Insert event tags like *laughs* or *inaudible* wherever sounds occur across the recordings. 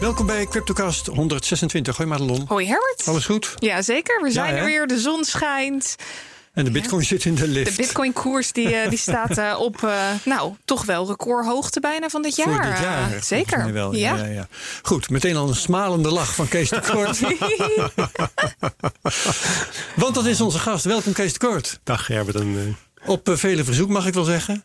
Welkom bij CryptoCast 126. Hoi Madelon. Hoi Herbert. Alles goed? Ja, zeker. We zijn er weer. De zon schijnt. En de bitcoin zit in de De lift. bitcoin-koers die, eh, die staat eh, *laughs* op, eh, nou, toch wel recordhoogte bijna van dit jaar. Voor dit jaar. zeker. Wel. Ja. Ja, ja. Goed, meteen al een smalende lach van Kees de Kort. *laughs* Want dat is onze gast. Welkom Kees de Kort. Dag Herbert. En, Op vele verzoek mag ik wel zeggen.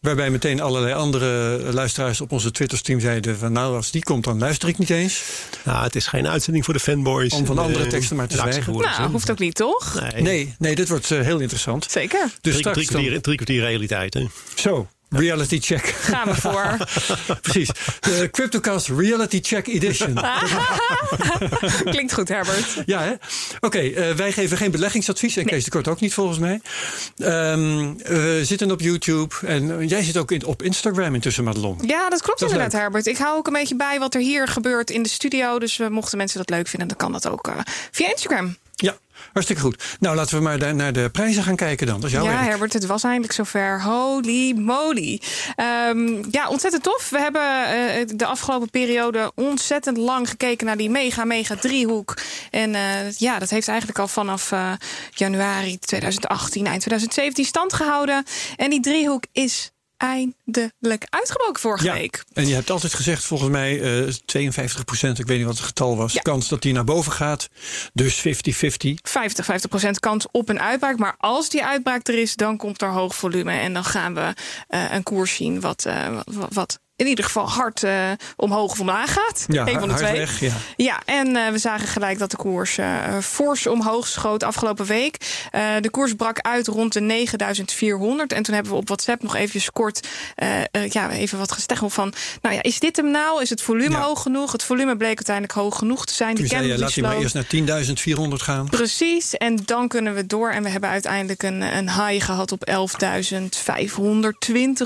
Waarbij meteen allerlei andere luisteraars op onze Twitter-stream zeiden van... nou, als die komt, dan luister ik niet eens. nou, het is geen uitzending voor de fanboys. Om van En, andere eh, teksten maar te zwijgen. nou, hoeft ook niet, toch? Nee, Nee, nee, dit wordt eh, heel interessant. Zeker. Dus drie, straks drie, dan- drie kwartier realiteit. Hè? Zo, reality check. Gaan we voor. *laughs* Precies. De CryptoCast Reality Check Edition. *laughs* *laughs* Klinkt goed, Herbert. Ja, hè? Oké, eh, wij geven geen beleggingsadvies. En Kees de Kort ook niet, volgens mij. Ehm, we zitten op YouTube. En eh, jij zit ook in, op Instagram intussen, Madelon. Ja, dat klopt Dat inderdaad, leuk. Herbert. Ik hou ook een beetje bij wat er hier gebeurt in de studio. Dus we mochten mensen dat leuk vinden, dan kan dat ook eh, via Instagram. Hartstikke goed. Nou, laten we maar naar de prijzen gaan kijken dan. Dat is jouw ja, werk. Herbert, het was eindelijk zover. Holy moly. Ehm, ja, ontzettend tof. We hebben eh, de afgelopen periode ontzettend lang gekeken naar die mega, mega driehoek. En eh, ja, dat heeft eigenlijk al vanaf eh, januari 2018, eind 2017 stand gehouden. En die driehoek is eindelijk uitgebroken vorige Ja, week. en je hebt altijd gezegd, volgens mij eh 52 procent, ik weet niet wat het getal was, Ja. kans dat die naar boven gaat. Dus 50-50. 50, 50 procent kans op een uitbraak. Maar als die uitbraak er is, dan komt er hoog volume. En dan gaan we eh, een koers zien wat, eh, wat, wat in ieder geval hard eh, omhoog of omlaag gaat. Ja, Een van de twee. weg, ja. Ja, en eh, we zagen gelijk dat de koers eh, fors omhoog schoot afgelopen week. De koers brak uit rond de 9400. En toen hebben we op WhatsApp nog even kort ja, even wat gesteggel van... nou ja, is dit hem nou? Is het volume Ja. hoog genoeg? Het volume bleek uiteindelijk hoog genoeg te zijn. Toen Die zei je, laat maar eerst naar 10.400 gaan. Precies, en dan kunnen we door. En we hebben uiteindelijk een, een high gehad op 11.520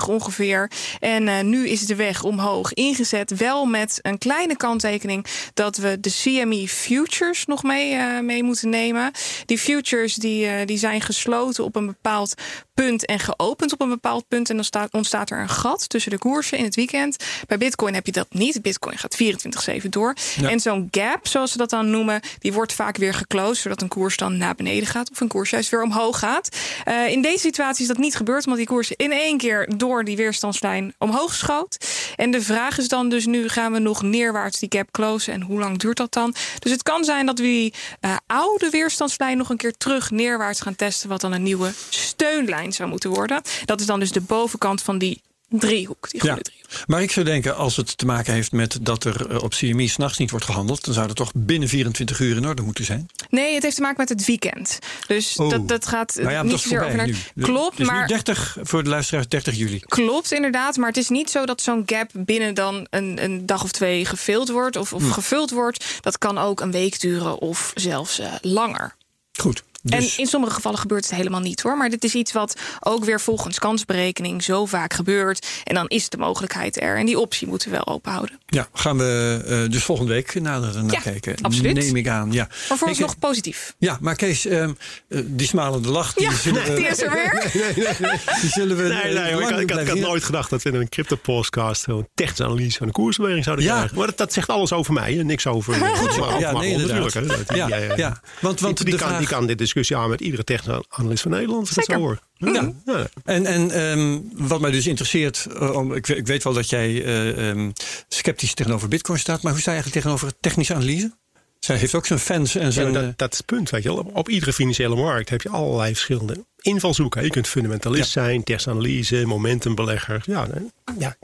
ongeveer. En nu is de weg omhoog ingezet. Wel met een kleine kanttekening dat we de CME Futures nog mee, eh, mee moeten nemen. Die futures die, eh, die zijn gesloten op een bepaald punt en geopend op een bepaald punt. En dan staat, ontstaat er een gat tussen de koersen in het weekend. Bij Bitcoin heb je dat niet. Bitcoin gaat 24-7 door. Ja. En zo'n gap, zoals ze dat dan noemen, die wordt vaak weer geclosed, zodat een koers dan naar beneden gaat of een koers juist weer omhoog gaat. Eh, in deze situatie is dat niet gebeurd, omdat die koers in één keer door die weerstandslijn omhoog schoot. En de vraag is dan dus nu, gaan we nog neerwaarts die gap closen en hoe lang duurt dat dan? Dus het kan zijn dat we die eh, oude weerstandslijn nog een keer terug neerwaarts gaan testen, wat dan een nieuwe steunlijn zou moeten worden. Dat is dan dus de bovenkant van die driehoek, die groene Ja. driehoek. Maar ik zou denken, als het te maken heeft met dat er eh, op CME s'nachts niet wordt gehandeld, dan zou dat toch binnen 24 uur in orde moeten zijn. Nee, het heeft te maken met het weekend. Dus Oh. dat, dat gaat Nou ja, niet zozeer over naar... nu. Klopt, Het is nu maar 30 voor de luisteraars 30 juli. Klopt, inderdaad. Maar het is niet zo dat zo'n gap binnen dan een, een dag of twee gevuld wordt of, Hm. of gevuld wordt. Dat kan ook een week duren of zelfs eh, langer. Goed. Dus, En in sommige gevallen gebeurt het helemaal niet hoor. Maar dit is iets wat ook weer volgens kansberekening zo vaak gebeurt. En dan is de mogelijkheid er. En die optie moeten we wel open houden. ja, gaan we eh, dus volgende week nader naar Ja, kijken. absoluut. Neem ik aan. Ja. Maar voor ons nog positief. Ja, maar Kees, ehm, eh, die smalende lach, die Ja, zullen *laughs* we... die is er weer. *laughs* Die zullen we Nee, eh, nee, hoor, ik, lang had, ik, had, ik nooit gedacht dat we in een crypto-podcast een technische analyse van de koersbeweging zouden Ja. krijgen. Maar dat, dat zegt alles over mij en niks over. *laughs* Goed. Ja, nee, inderdaad. natuurlijk. Ja, ja, ja. Want, want die, kan, vraag- die kan dit discussie aan met iedere technische analist van Nederland. Dat zo hoor. Ja. Ja. En, en ehm, wat mij dus interesseert, om, ik, ik weet wel dat jij eh, ehm, sceptisch tegenover Bitcoin staat, maar hoe sta je eigenlijk tegenover technische analyse? Zij heeft ook zijn fans en Ja, zijn. eh, dat, dat is het punt. Weet je wel. Op, op iedere financiële markt heb je allerlei verschillende invalshoeken. Je kunt fundamentalist zijn, testanalyse, momentumbelegger. Ja, nee, ja,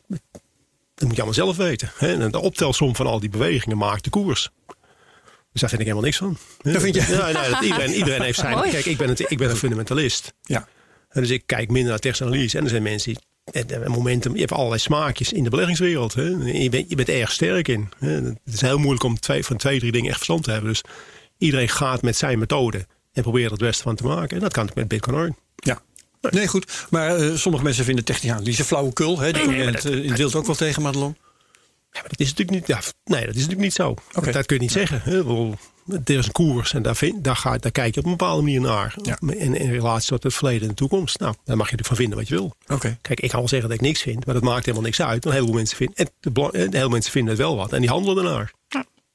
dat moet je allemaal zelf weten. Hè? En de optelsom van al die bewegingen maakt de koers. Dus daar vind ik helemaal niks van. Dat vind je? Ja, nee, dat iedereen, iedereen heeft zijn. Mooi. Kijk, ik ben, het, ik ben een fundamentalist. ja. En Dus ik kijk minder naar testanalyse. En er zijn mensen die. en- en Momentum, je hebt allerlei smaakjes in de beleggingswereld. Hè? Je, bent, je bent erg sterk in. Hè? Het is heel moeilijk om twee, van twee, drie dingen echt verstand te hebben. Dus iedereen gaat met zijn methode en probeert er het beste van te maken. En dat kan met Bitcoin ook. Ja. Nee, goed. Maar eh, sommige mensen vinden technische analyse flauwekul. Hè? Die eh, in het wild ook wel tegen, Madelon. Ja, maar dat is natuurlijk niet, ja, nee, dat is natuurlijk niet zo. Dat, dat kun je niet zeggen. Hè? Er is een koers en daar, vind, daar, ga, daar kijk je op een bepaalde manier naar. Ja. In, in relatie tot het verleden en de toekomst. Nou, daar mag je natuurlijk van vinden wat je wil. Oké. Kijk, ik kan wel zeggen dat ik niks vind, maar dat maakt helemaal niks uit. Want heel veel mensen vinden, en de, bela- en heel veel mensen vinden het wel wat en die handelen ernaar.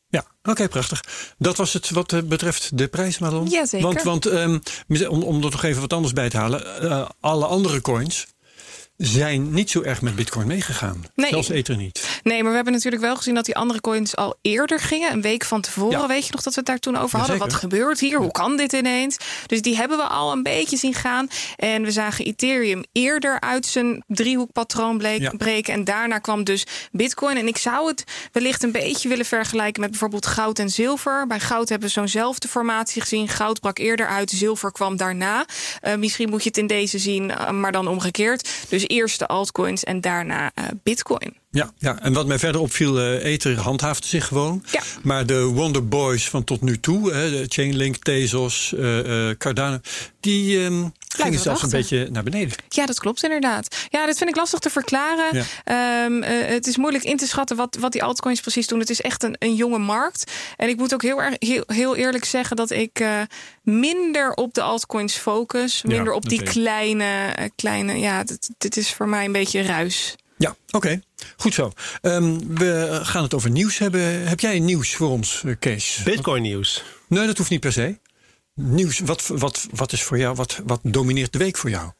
Ja, oké, prachtig. Dat was het wat eh, betreft de prijs, Madelon. Want, want ehm, om, om er nog even wat anders bij te halen. eh, alle andere coins zijn niet zo erg met bitcoin meegegaan. Nee. Zelfs Ether niet. Nee, maar we hebben natuurlijk wel gezien dat die andere coins al eerder gingen. Een week van tevoren. Ja. Weet je nog dat we het daar toen over hadden? Jazeker. Wat gebeurt hier? Hoe kan dit ineens? Dus die hebben we al een beetje zien gaan. En we zagen Ethereum eerder uit zijn driehoekpatroon bleek, Ja. breken. En daarna kwam dus Bitcoin. En ik zou het wellicht een beetje willen vergelijken met bijvoorbeeld goud en zilver. Bij goud hebben we zo'nzelfde formatie gezien. Goud brak eerder uit, zilver kwam daarna. Eh, misschien moet je het in deze zien, eh, maar dan omgekeerd. Dus eerst de altcoins en daarna eh, Bitcoin. Ja, ja, en wat mij verder opviel, eh Ether handhaafde zich gewoon. Ja. Maar de Wonder Boys van tot nu toe, hè, Chainlink, Tezos, eh, Cardano, die ehm, gingen zelfs een beetje naar beneden. Ja, dat klopt inderdaad. Ja, dat vind ik lastig te verklaren. Ja. Ehm, eh, het is moeilijk in te schatten wat, wat die altcoins precies doen. Het is echt een, een jonge markt. En ik moet ook heel, erg, heel, heel eerlijk zeggen dat ik minder op de altcoins focus. Ja, Minder op die kleine, kleine. Ja, dit, dit is voor mij een beetje ruis. Ja, oké. Goed zo. Ehm, we gaan het over nieuws hebben. Heb jij nieuws voor ons, eh, Kees? Bitcoin nieuws. Nee, dat hoeft niet per se. Nieuws, wat, wat, wat is voor jou, wat, wat domineert de week voor jou?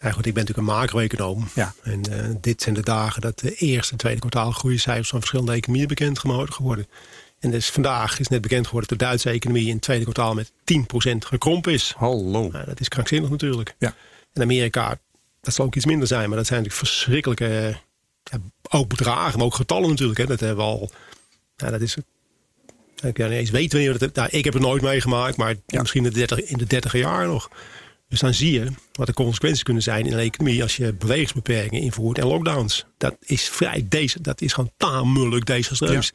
Ja, goed, ik ben natuurlijk een macro-econoom. Ja. En eh, dit zijn de dagen dat de eerste en tweede kwartaal groeicijfers van verschillende economieën bekend geworden. En dus vandaag is net bekend geworden dat de Duitse economie in het tweede kwartaal met 10% gekrompen is. Hallo. Nou, dat is krankzinnig natuurlijk. Ja. En Amerika, dat zal ook iets minder zijn, maar dat zijn natuurlijk verschrikkelijke, ja, ook bedragen, maar ook getallen natuurlijk. Hè. Dat hebben we al, nou, dat is, ik weet niet eens weten wanneer dat, nou, ik heb het nooit meegemaakt, maar Ja. misschien in de 30, in de 30 jaar nog. Dus dan zie je wat de consequenties kunnen zijn in een economie als je bewegingsbeperkingen invoert en lockdowns. Dat is vrij deze, dat is gewoon tamelijk desastreus.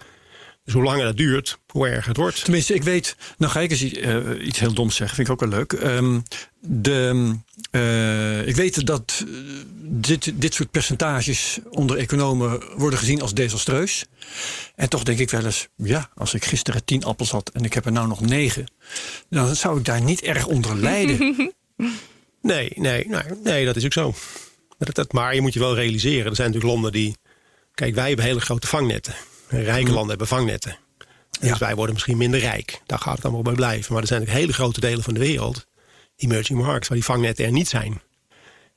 Dus hoe langer dat duurt, hoe erger het wordt. Tenminste, ik weet, nou ga ik eens eh, iets heel doms zeggen, vind ik ook wel leuk. Ehm, de, eh, ik weet dat eh, dit, dit soort percentages onder economen worden gezien als desastreus. En toch denk ik wel eens, ja, als ik gisteren tien appels had en ik heb er nou nog negen, dan zou ik daar niet erg onder lijden. *laughs* Nee, nee, nee, nee, dat is ook zo. Dat, dat, maar je moet je wel realiseren, er zijn natuurlijk landen die... Kijk, wij hebben hele grote vangnetten. Rijke landen hebben vangnetten. Dus wij worden misschien minder rijk. Daar gaat het allemaal bij blijven. Maar er zijn hele grote delen van de wereld, emerging markets, waar die vangnetten er niet zijn.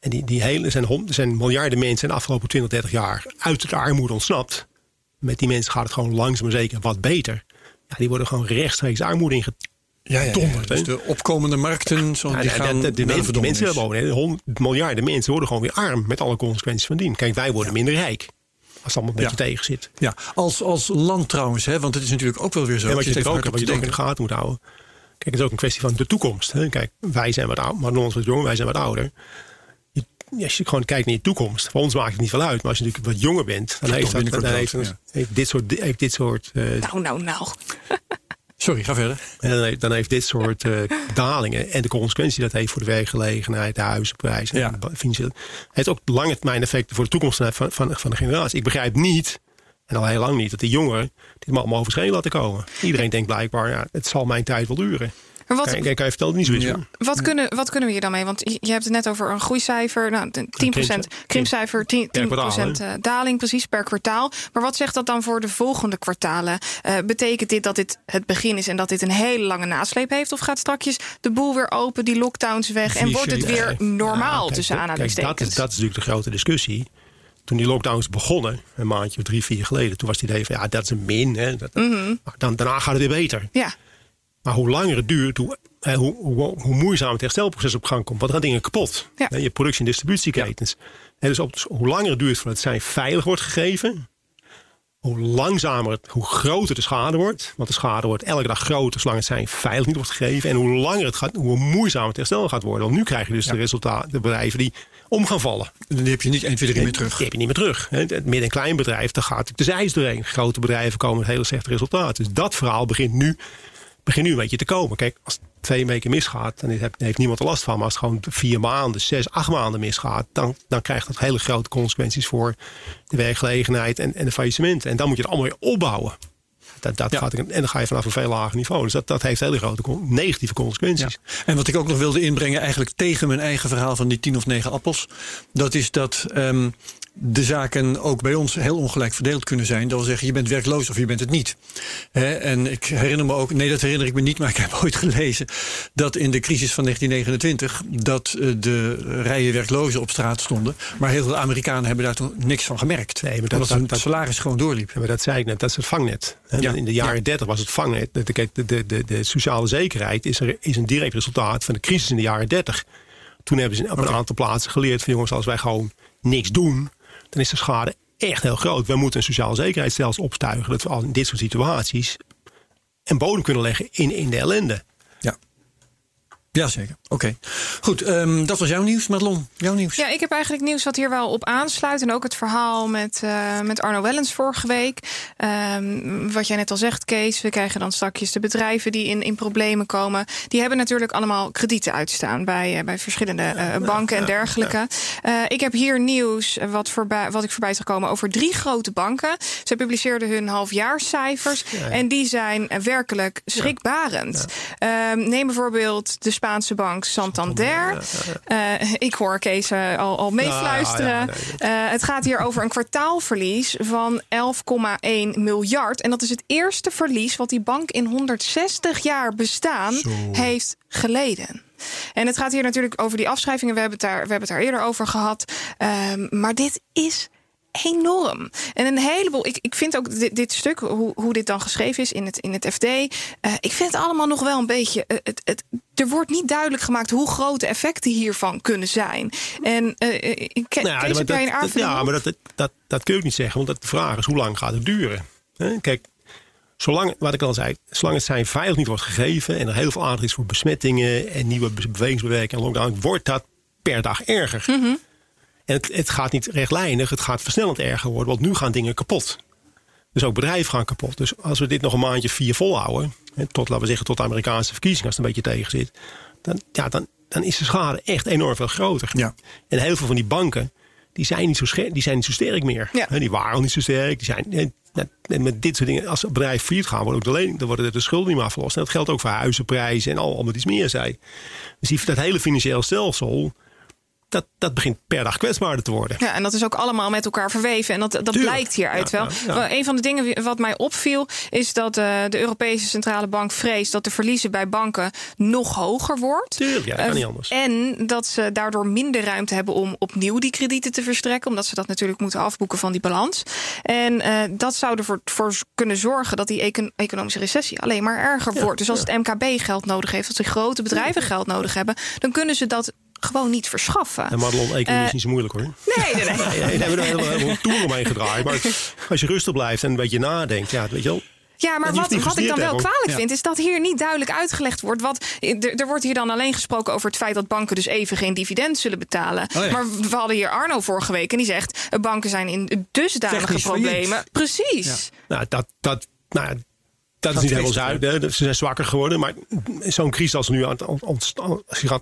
En die, die hele, er, zijn, hon- er zijn miljarden mensen in de afgelopen 20, 30 jaar uit de armoede ontsnapt. Met die mensen gaat het gewoon langzaam maar zeker wat beter. Ja, die worden gewoon rechtstreeks armoede inge, Ja, ja, dus de opkomende markten, zo, ja, die de- gaan de, mensen, de mensen hebben hond- miljarden mensen worden gewoon weer arm met alle consequenties van dien. Kijk, wij worden minder rijk. Als het allemaal een beetje Ja. tegen zit. Ja, als, als land trouwens, hè, want het is natuurlijk ook wel weer zo. En ik wat je, natuurlijk ook, wat je ook in de denken. gaten moet houden. Kijk, het is ook een kwestie van de toekomst. Hè. Kijk, wij zijn wat oud, maar ons wat jonger, wij zijn wat ouder. Je- als je gewoon kijkt naar je toekomst, voor ons maakt het niet veel uit. Maar als je natuurlijk wat jonger bent, dan Ja, heeft, dat, dan heeft, heeft dit soort, heeft dit soort eh, Nou, nou, nou. *laughs* Sorry, ga verder. En dan heeft, dan heeft dit soort eh, dalingen en de consequentie die dat heeft voor de werkgelegenheid, de huizenprijzen, Ja. financiële, heeft ook lange termijn effecten voor de toekomst van, van, van de generatie. Ik begrijp niet, en al heel lang niet, dat de jongeren dit allemaal over laten komen. Iedereen denkt blijkbaar, ja, het zal mijn tijd wel duren. Maar wat, Kijk, kan je vertellen, niet zo is. Ja. hoor. Wat, kunnen, wat kunnen we hier dan mee? Want je hebt het net over een groeicijfer, nou, de 10%, krimp- krimpcijfer, 10%, Per 10% kwartaal, eh, daling precies per kwartaal. Maar wat zegt dat dan voor de volgende kwartalen? Eh, betekent dit dat dit het begin is en dat dit een hele lange nasleep heeft? Of gaat straks de boel weer open, die lockdowns weg en wordt het weer normaal kijk, tussen aanhalingstekens? dat, is, dat is natuurlijk de grote discussie. Toen die lockdowns begonnen, een maandje of drie, vier geleden, toen was het idee van ja, dat is een min. Hè, dat, Mhm. dan, daarna gaat het weer beter. Ja, Maar hoe langer het duurt, hoe, eh, hoe, hoe, hoe moeizamer het herstelproces op gang komt. Want er gaan dingen kapot. Ja. Je productie- en distributieketens. En dus op, hoe langer het duurt voordat het zijn veilig wordt gegeven. Hoe langzamer, het, hoe groter de schade wordt. Want de schade wordt elke dag groter zolang het zijn veilig niet wordt gegeven. En hoe langer het gaat, hoe moeizamer het herstel gaat worden. Want nu krijg je dus de resultaten, de bedrijven die om gaan vallen. Dan heb je niet 1, 2, 3 meer terug. Die heb je niet meer terug. Hè. Het midden- en klein bedrijf, daar gaat de zijs doorheen. Grote bedrijven komen met hele slechte resultaten. Dus dat verhaal begint nu, begint nu een beetje te komen. Kijk, als het twee weken misgaat, dan heeft, heeft niemand er last van. Maar als het gewoon vier maanden, zes, acht maanden misgaat, dan, dan krijgt dat hele grote consequenties voor de werkgelegenheid en, en de faillissementen. En dan moet je het allemaal weer opbouwen. Dat, dat Ja. gaat, en dan ga je vanaf een veel lager niveau. Dus dat, dat heeft hele grote negatieve consequenties. En wat ik ook nog wilde inbrengen, eigenlijk tegen mijn eigen verhaal van die tien of negen appels. Dat is dat ehm, de zaken ook bij ons heel ongelijk verdeeld kunnen zijn. Dat wil zeggen, je bent werkloos of je bent het niet. En ik herinner me ook, nee dat herinner ik me niet, *laughs* maar ik heb ooit gelezen dat in de crisis van 1929 dat eh, de rijen werklozen op straat stonden. Maar heel veel Amerikanen hebben daar toen niks van gemerkt. Nee, maar dat- omdat dat- hun dat- salaris gewoon doorliep. Ja, maar dat zei ik net, dat is het vangnet. Ja. In de jaren 30 was het vangnet. De, de, de, de, de sociale zekerheid is, er, is een direct resultaat van de crisis in de jaren 30. Toen hebben ze op een aantal plaatsen geleerd van jongens, als wij gewoon niks doen, dan is de schade echt heel groot. We moeten een sociaal zekerheidsstelsel opstuigen. Dat we al in dit soort situaties een bodem kunnen leggen in, in de ellende. Ja. Jazeker. Oké. Goed, ehm, dat was jouw nieuws, Madelon. Jouw nieuws. Ja, ik heb eigenlijk nieuws wat hier wel op aansluit. En ook het verhaal met, eh, met Arno Wellens vorige week. Ehm, wat jij net al zegt, Kees. We krijgen dan straks de bedrijven die in, in problemen komen. Die hebben natuurlijk allemaal kredieten uitstaan bij, eh, bij verschillende eh, banken en dergelijke. Ik heb hier nieuws wat, voorbij, wat ik voorbij zag komen over drie grote banken. Ze publiceerden hun halfjaarscijfers. En die zijn werkelijk schrikbarend. Ehm, neem bijvoorbeeld de Spaanse bank Santander. Eh, ik hoor Kees eh, al, al meefluisteren. Ja, ja, nee, dat- Eh, het gaat hier over een kwartaalverlies van 11,1 miljard. En dat is het eerste verlies wat die bank in 160 jaar bestaan heeft geleden. En het gaat hier natuurlijk over die afschrijvingen. We hebben het daar, we hebben het daar eerder over gehad. Ehm, maar dit is enorm. En een heleboel. Ik, ik vind ook dit, dit stuk, hoe, hoe dit dan geschreven is in het, in het FD. eh, ik vind het allemaal nog wel een beetje. eh, het, het, er wordt niet duidelijk gemaakt hoe groot de effecten hiervan kunnen zijn. En eh, ik ken Nou ja, jij een aanvulling ja, maar dat, dat, dat, dat kun je ook niet zeggen. Want de vraag is, hoe lang gaat het duren? Kijk, zolang, wat ik al zei, zolang het zijn veilig niet wordt gegeven... en er heel veel aandacht is voor besmettingen... en nieuwe be- bewegingsbewerking en lockdown... wordt dat per dag erger. Mhm. En het, het gaat niet rechtlijnig, het gaat versnellend erger worden. Want nu gaan dingen kapot. Dus ook bedrijven gaan kapot. Dus als we dit nog een maandje vier volhouden... tot, laten we zeggen, tot de Amerikaanse verkiezingen... als het een beetje tegen zit... dan, ja, dan, dan is de schade echt enorm veel groter. Ja. En heel veel van die banken, die zijn niet zo, die zijn niet zo sterk meer. Ja. Die waren al niet zo sterk. Die zijn, met dit soort dingen, als een bedrijf failliet gaan, worden ook de lening, dan worden de schulden niet meer afgelost. En dat geldt ook voor huizenprijzen en al, allemaal iets meer, zei. Dus die, dat hele financiële stelsel, dat, dat begint per dag kwetsbaarder te worden. Ja, en dat is ook allemaal met elkaar verweven. En dat, dat Tuurlijk. blijkt hieruit Ja, wel. ja, Een van de dingen wat mij opviel... is dat eh, de Europese Centrale Bank vreest... dat de verliezen bij banken nog hoger wordt. Tuurlijk, ja, dat kan Eh, niet anders. En dat ze daardoor minder ruimte hebben om opnieuw die kredieten te verstrekken. Omdat ze dat natuurlijk moeten afboeken van die balans. En eh, dat zou ervoor voor kunnen zorgen dat die econ- economische recessie alleen maar erger wordt. Dus als het MKB geld nodig heeft, als die grote bedrijven geld nodig hebben, dan kunnen ze dat gewoon niet verschaffen. En Madelon, economie is Eh, niet zo moeilijk hoor. Nee, nee, nee. *laughs* Nee, daar hebben we een hele, hele toer omheen gedraaid. Maar als je rustig blijft en een beetje nadenkt, ja, weet je wel. Ja, maar wat, wat ik dan wel kwalijk Ja. vind, is dat hier niet duidelijk uitgelegd wordt. Wat, er, er wordt hier dan alleen gesproken over het feit dat banken dus even geen dividend zullen betalen. Oh ja. Maar we hadden hier Arno vorige week en die zegt: eh, banken zijn in dusdanige Technisch problemen. failliet. Precies. Nou, dat, dat, nou, dat is Dat niet helemaal is zuid. hè. Ze zijn zwakker geworden. Maar zo'n crisis als nu aan het ont-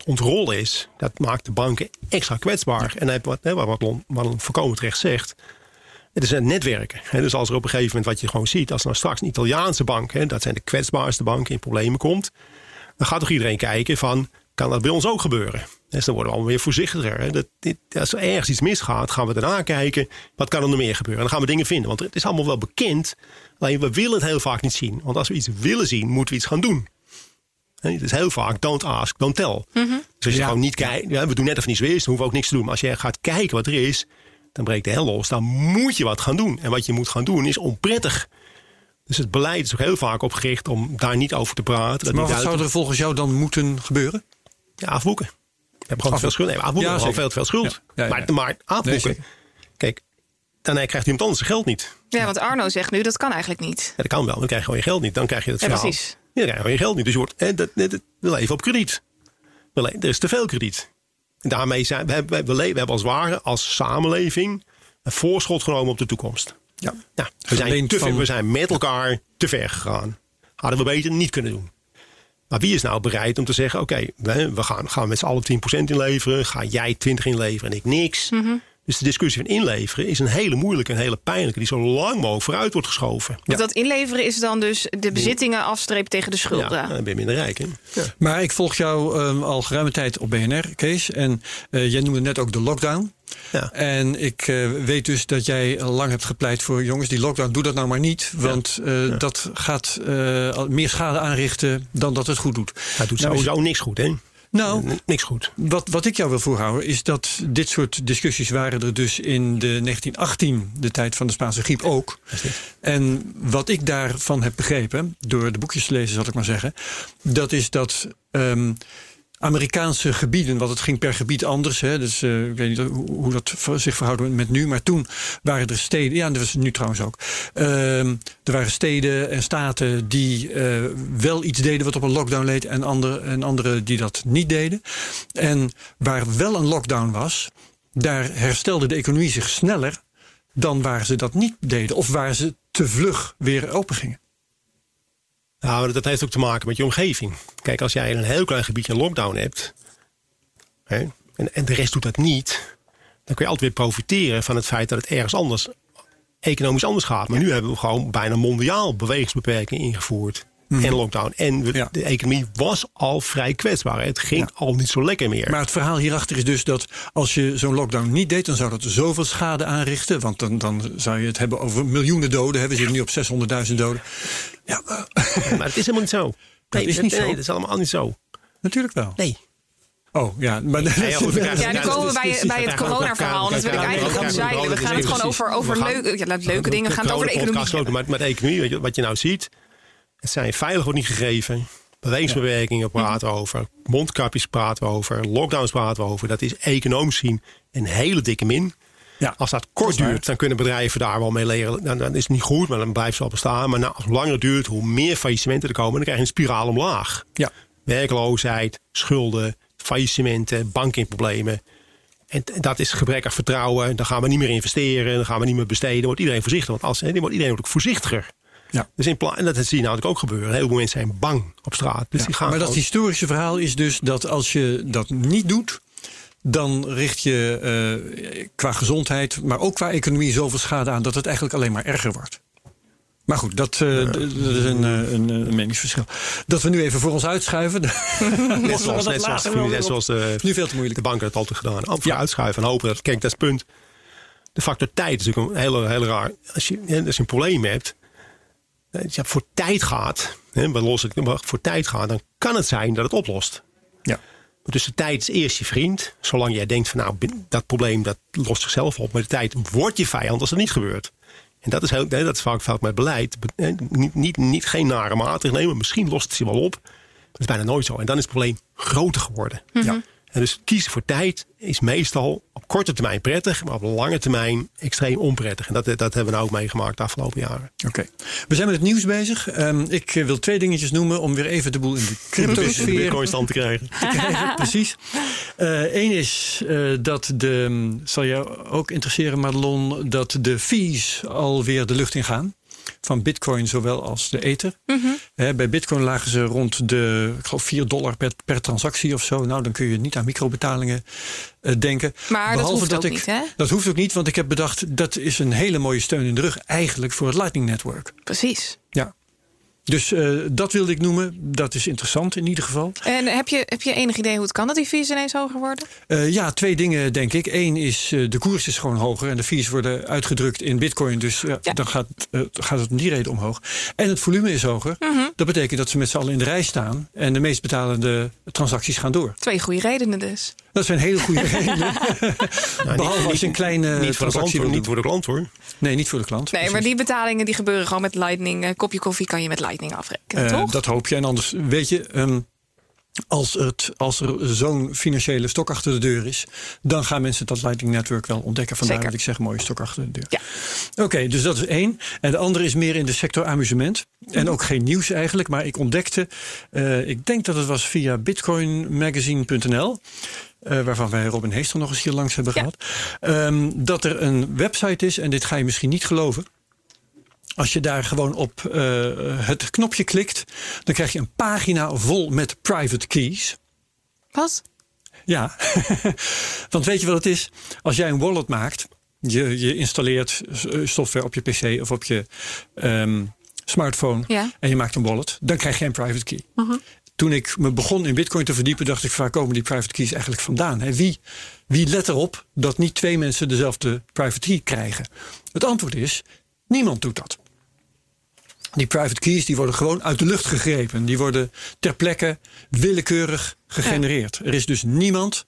ontrollen is, dat maakt de banken extra kwetsbaar. En hij- wat, hè, wat Lon- wat Lon voorkomen terecht zegt. Het is een netwerken. Hè. Dus als er op een gegeven moment wat je gewoon ziet, als er nou straks een Italiaanse bank, hè, dat zijn de kwetsbaarste banken, in problemen komt, dan gaat toch iedereen kijken van, kan dat bij ons ook gebeuren? Dus dan worden we allemaal weer voorzichtiger. Hè. Dat, dit, als er ergens iets misgaat, gaan we daarna kijken, wat kan er nog meer gebeuren? En dan gaan we dingen vinden, want het is allemaal wel bekend, alleen we willen het heel vaak niet zien. Want als we iets willen zien, moeten we iets gaan doen. Hè, Het is heel vaak don't ask, don't tell. Dus als je Ja. gewoon niet kijkt, ja, we doen net of niets is, dan hoeven we ook niks te doen. Maar als je gaat kijken wat er is, dan breekt de hel los. Dan moet je wat gaan doen. En wat je moet gaan doen is onprettig. Dus het beleid is ook heel vaak opgericht om daar niet over te praten. Maar wat zou er volgens jou dan moeten gebeuren? Ja, afboeken. We hebben gewoon veel schuld. Nee, maar afboeken Ja, we gewoon veel te veel schuld. Ja, ja, ja. Maar, maar afboeken. Nee, kijk, dan krijgt iemand anders zijn geld niet. Ja, want Arno zegt nu dat kan eigenlijk niet. Ja, dat kan wel, dan krijg je gewoon je geld niet. Dan krijg je het Ja, verhaal. precies. Ja, dan krijg je gewoon je geld niet. Dus je wordt, hè, dat, dat, dat- we leven op krediet. We er is te veel krediet. En daarmee zijn we, hebben- we, le- we hebben als ware, als samenleving, een voorschot genomen op de toekomst. Ja. Nou, we, zijn te ver, van- we zijn met elkaar te ver gegaan. Hadden we beter niet kunnen doen. Maar wie is nou bereid om te zeggen: oké, we, we gaan, gaan met z'n allen 10% inleveren. Ga jij 20 inleveren en ik niks. Dus Dus de discussie van inleveren is een hele moeilijke en hele pijnlijke, die zo lang mogelijk vooruit wordt geschoven. Want dat inleveren is dan dus de bezittingen afstrepen tegen de schulden. Ja, dan ben je minder rijk. Hè? Ja. Maar ik volg jou um, al geruime tijd op BNR, Kees. En uh, jij noemde net ook de lockdown. Ja. En ik uh, weet dus dat jij lang hebt gepleit voor jongens, die lockdown, doe dat nou maar niet. Want uh, ja. dat gaat meer schade aanrichten dan dat het goed doet. Hij doet nou, sowieso niks goed, hè? Nou, niks goed. Wat, wat ik jou wil voorhouden is dat dit soort discussies waren er dus in de 1918, de tijd van de Spaanse griep ook. En wat ik daarvan heb begrepen, door de boekjes te lezen zal ik maar zeggen, dat is dat um, Amerikaanse gebieden, want het ging per gebied anders. Hè, dus uh, ik weet niet hoe, dat zich verhoudt met nu. Maar toen waren er steden, ja, dat was nu trouwens ook. Uh, er waren steden en staten die uh, wel iets deden wat op een lockdown leed, en, andere, en andere die dat niet deden. En waar wel een lockdown was, daar herstelde de economie zich sneller dan waar ze dat niet deden. Of waar ze te vlug weer open gingen. Nou, dat heeft ook te maken met je omgeving. Kijk, als jij in een heel klein gebiedje een lockdown hebt... Hè, en, en de rest doet dat niet... dan kun je altijd weer profiteren van het feit dat het ergens anders... economisch anders gaat. Maar nu hebben we gewoon bijna mondiaal bewegingsbeperkingen ingevoerd. Mm. En lockdown. En we, ja. de economie was al vrij kwetsbaar. Het ging ja. al niet zo lekker meer. Maar het verhaal hierachter is dus dat als je zo'n lockdown niet deed... dan zou dat zoveel schade aanrichten. Want dan, dan zou je het hebben over miljoenen doden. We zitten nu op 600.000 doden. Ja, maar het is helemaal niet zo. *laughs* Nee, dat is niet nee, zo. dat is allemaal niet zo. Natuurlijk wel. Nee. Oh, ja. Maar ja, ja, goed, ja, nu komen we bij, bij het corona-verhaal. Dat wil ik eigenlijk gaan zeilen. We gaan het gewoon over, over leuke, ja, leuke dingen. We gaan het over de economie Maar met de economie, weet je, wat je nou ziet... Het zijn veilig wordt niet gegeven. Bewegingsbewerkingen praten we over. Mondkapjes praten we over. Lockdowns praten we over. Dat is economisch zien een hele dikke min. Ja, als dat kort dat duurt, dan kunnen bedrijven daar wel mee leren. Dan, dan is het niet goed, maar dan blijft ze al bestaan. Maar nou, als het langer duurt, hoe meer faillissementen er komen, dan krijg je een spiraal omlaag. Ja. Werkloosheid, schulden, faillissementen, bankinproblemen. En dat is gebrek aan vertrouwen. Dan gaan we niet meer investeren, dan gaan we niet meer besteden. Dan wordt iedereen voorzichtig. Want als, dan wordt iedereen ook voorzichtiger. Ja. Dus in en dat zie je natuurlijk ook gebeuren. Heel veel mensen zijn bang op straat. Dus ja, die gaan maar dat gewoon... historische verhaal is dus dat als je dat niet doet, dan richt je uh, qua gezondheid, maar ook qua economie zoveel schade aan dat het eigenlijk alleen maar erger wordt. Maar goed, dat, uh, dat is een, een, een, meningsverschil. Dat we nu even voor ons uitschuiven. *laughs* net zoals, net zoals, net zoals de, nu veel te moeilijk. de banken het altijd gedaan. Voor ja. uitschuiven en hopen dat, kijk, dat is het punt. De factor tijd is natuurlijk een hele, hele raar. Als je, als je een probleem hebt, ja, voor tijd gaat, hè, los het, voor tijd gaat, dan kan het zijn dat het oplost. Ja. Dus de tijd is eerst je vriend. Zolang jij denkt van nou, dat probleem dat lost zichzelf op. Maar de tijd wordt je vijand als dat niet gebeurt. En dat is, heel, dat is vaak fout met beleid. Niet, niet, niet geen nare maatregelen nemen. Misschien lost het zich wel op. Maar dat is bijna nooit zo. En dan is het probleem groter geworden. Mhm. Ja. En dus kiezen voor tijd is meestal op korte termijn prettig, maar op lange termijn extreem onprettig. En dat, dat hebben we nou ook meegemaakt de afgelopen jaren. Oké. Okay. We zijn met het nieuws bezig. Um, ik wil twee dingetjes noemen om weer even de boel in de *laughs* cryptosfeer Bitcoin stand te krijgen. te krijgen. *laughs* Precies. Eén uh, is uh, dat de, zal jou ook interesseren Madelon, dat de fees alweer de lucht in gaan van bitcoin zowel als de ether. Mhm. Mm -hmm. He, bij bitcoin lagen ze rond de ik geloof 4 dollar per, per transactie of zo. Nou, dan kun je niet aan microbetalingen uh, denken. Maar Behalve dat hoeft dat ook ik, niet, hè? Dat hoeft ook niet, want ik heb bedacht... dat is een hele mooie steun in de rug eigenlijk voor het Lightning Network. Precies. Ja. Dus uh, dat wilde ik noemen. Dat is interessant in ieder geval. En heb je, heb je enig idee hoe het kan dat die fees ineens hoger worden? Uh, ja, twee dingen denk ik. Eén is uh, de koers is gewoon hoger en de fees worden uitgedrukt in bitcoin. Dus ja. dan gaat, gaat het om die reden omhoog. En het volume is hoger. Mm -hmm. Dat betekent dat ze met z'n allen in de rij staan en de meest betalende transacties gaan door. Twee goede redenen dus. Dat zijn hele goede *laughs* redenen. nou, Behalve niet, als je een kleine niet voor, de klant, hoor, niet voor de klant hoor. Nee, niet voor de klant. Nee, precies. maar die betalingen die gebeuren gewoon met Lightning. Een kopje koffie kan je met Lightning afrekenen, uh, toch? Dat hoop je. En anders, weet je, um, als, het, als er zo'n financiële stok achter de deur is, dan gaan mensen dat Lightning Network wel ontdekken. Vandaar Zeker. dat ik zeg mooie stok achter de deur. Ja. Oké, okay, dus dat is één. En de andere is meer in de sector amusement. En ook geen nieuws eigenlijk, maar ik ontdekte, uh, ik denk dat het was via bitcoinmagazine.nl. Uh, waarvan wij Robin Heester nog eens hier langs hebben Ja. gehad. Um, dat er een website is, en dit ga je misschien niet geloven. Als je daar gewoon op uh, het knopje klikt, dan krijg je een pagina vol met private keys. Wat? Ja, *laughs* want weet je wat het is? Als jij een wallet maakt, je, je installeert eh, software op je PC of op je ehm, smartphone Ja. en je maakt een wallet, dan krijg je een private key. Toen ik me begon in Bitcoin te verdiepen, dacht ik: waar komen die private keys eigenlijk vandaan? Hè? Wie, wie let erop dat niet twee mensen dezelfde private key krijgen? Het antwoord is: niemand doet dat. Die private keys die worden gewoon uit de lucht gegrepen. Die worden ter plekke willekeurig gegenereerd. Er is dus niemand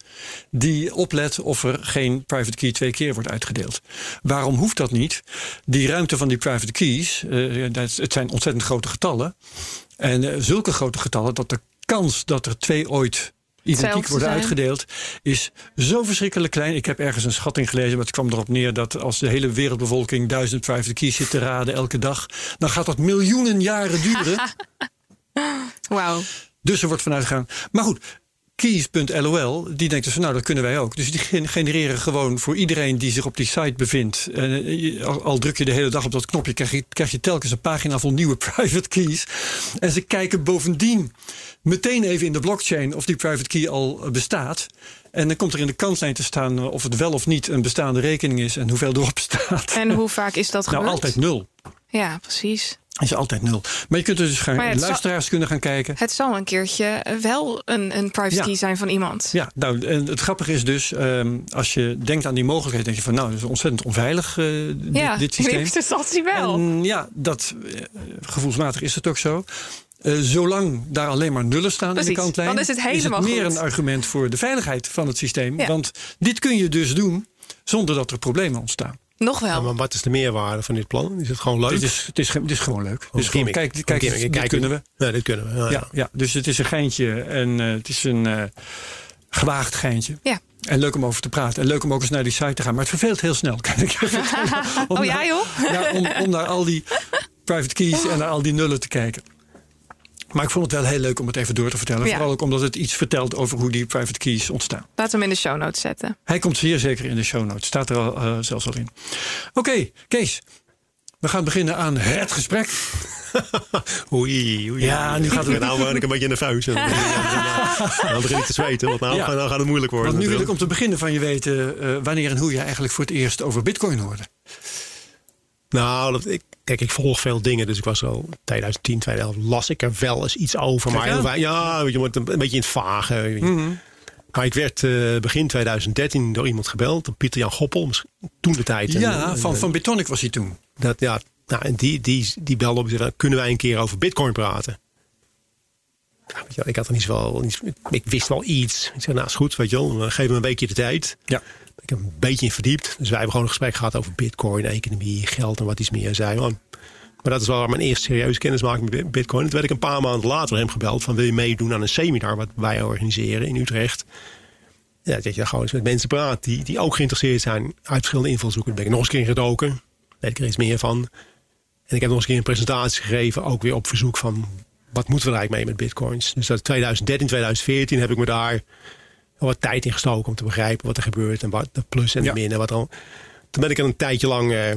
die oplet of er geen private key twee keer wordt uitgedeeld. Waarom hoeft dat niet? Die ruimte van die private keys, eh, het zijn ontzettend grote getallen. En eh, zulke grote getallen dat de kans dat er twee ooit identiek worden zijn. uitgedeeld is zo verschrikkelijk klein. Ik heb ergens een schatting gelezen, maar het kwam erop neer dat als de hele wereldbevolking duizend private keys zit te raden elke dag, dan gaat dat miljoenen jaren duren. *laughs* Wauw. dus er wordt vanuit gegaan. Maar goed. Keys.lol, die denkt dus van nou dat kunnen wij ook. Dus die gen- genereren gewoon voor iedereen die zich op die site bevindt. En eh, al, al druk je de hele dag op dat knopje, krijg je, krijg je telkens een pagina vol nieuwe *laughs* private keys. En ze kijken bovendien meteen even in de blockchain of die private key al eh, bestaat. En dan komt er in de kantlijn te staan eh, of het wel of niet een bestaande rekening is en hoeveel erop *laughs* staat. En hoe vaak is dat nou, gebeurd? altijd nul. Ja, precies. Is altijd nul. Maar je kunt dus gaan, ja, het zal- luisteraars kunnen gaan kijken. Het zal een keertje wel een, een private Ja. key zijn van iemand. Ja, nou, en het grappige is dus, ehm, als je denkt aan die mogelijkheid, denk je van, nou, dat is ontzettend onveilig, eh, dit, Ja, dit systeem. *laughs* eerste instantie wel. En ja, dat, eh, gevoelsmatig is het ook zo. Eh, zolang daar alleen maar nullen staan in de kantlijn, dan is het helemaal meer goed. een argument voor de veiligheid van het systeem. Ja. Want dit kun je dus doen zonder dat er problemen ontstaan. Nog wel. Ja, maar wat is de meerwaarde van dit plan? Is het gewoon leuk? Dit is, het, is, het is gewoon leuk. Het is gewoon, kijk, kijk, gimmick. dit kunnen we. Ja, dit kunnen we. Ja, Ja, ja. ja, dus het is een geintje en eh, het is een eh, gewaagd geintje. Ja. En leuk om over te praten. En leuk om ook eens naar die site te gaan. Maar het verveelt heel snel, *laughs* kan ik. *laughs* Om Oh naar- ja, joh? Ja, om, om naar al die private keys en naar al die nullen te kijken. Maar ik vond het wel heel leuk om het even door te vertellen. Ja. Vooral ook omdat het iets vertelt over hoe die private keys ontstaan. Laten we hem in de show notes zetten. Hij komt zeer zeker in de show notes. Staat er al, eh, zelfs al in. Oké, Kees. We gaan beginnen aan het gesprek. *laughs* Oei, oei. Ja, nu gaat het- *laughs* Nou word ik een beetje nerveus. En dan, dan begin ik te zweten. Want nou, Ja. nou gaat het moeilijk worden. Want nu wil ik om te beginnen van je weten eh, wanneer en hoe je eigenlijk voor het eerst over bitcoin hoorde. Nou, dat, ik, kijk, ik volg veel dingen. Dus ik was al 2010, 2011 las ik er wel eens iets over. Kijk Maar aan. wei- ja, weet je, wordt een, een beetje in het vage. Mhm. Maar ik werd eh, begin 2013 door iemand gebeld. Pieter Jan Goppel. Toen de tijd. Ja, En, van, eh, van Bitonic was hij toen. Dat, ja, nou, en die, die, die belde op en zei, kunnen wij een keer over bitcoin praten? Ja, weet je wel, ik had er niet zo ik wist wel iets. Ik zei, nou is goed, weet je wel, geef me een weekje de tijd. Ja. Ik heb een beetje in verdiept. Dus wij hebben gewoon een gesprek gehad over bitcoin, economie, geld en wat iets meer. Zei, man. Maar dat is wel mijn eerste serieuze kennismaking met bitcoin. Toen werd ik een paar maanden later hem gebeld van wil je meedoen aan een seminar wat wij organiseren in Utrecht. Ja, dat je gewoon eens met mensen praat die, die ook geïnteresseerd zijn uit verschillende invalshoeken. Daar ben ik nog eens een keer gedoken. Weet ik er iets meer van. En ik heb nog eens een keer een presentatie gegeven, ook weer op verzoek van wat moeten we er eigenlijk mee met bitcoins. Dus dat 2013, 2014 heb ik me daar wat tijd in gestoken om te begrijpen wat er gebeurt en wat de plus en de Ja. min en wat dan. Toen ben ik er een tijdje lang, eh, nou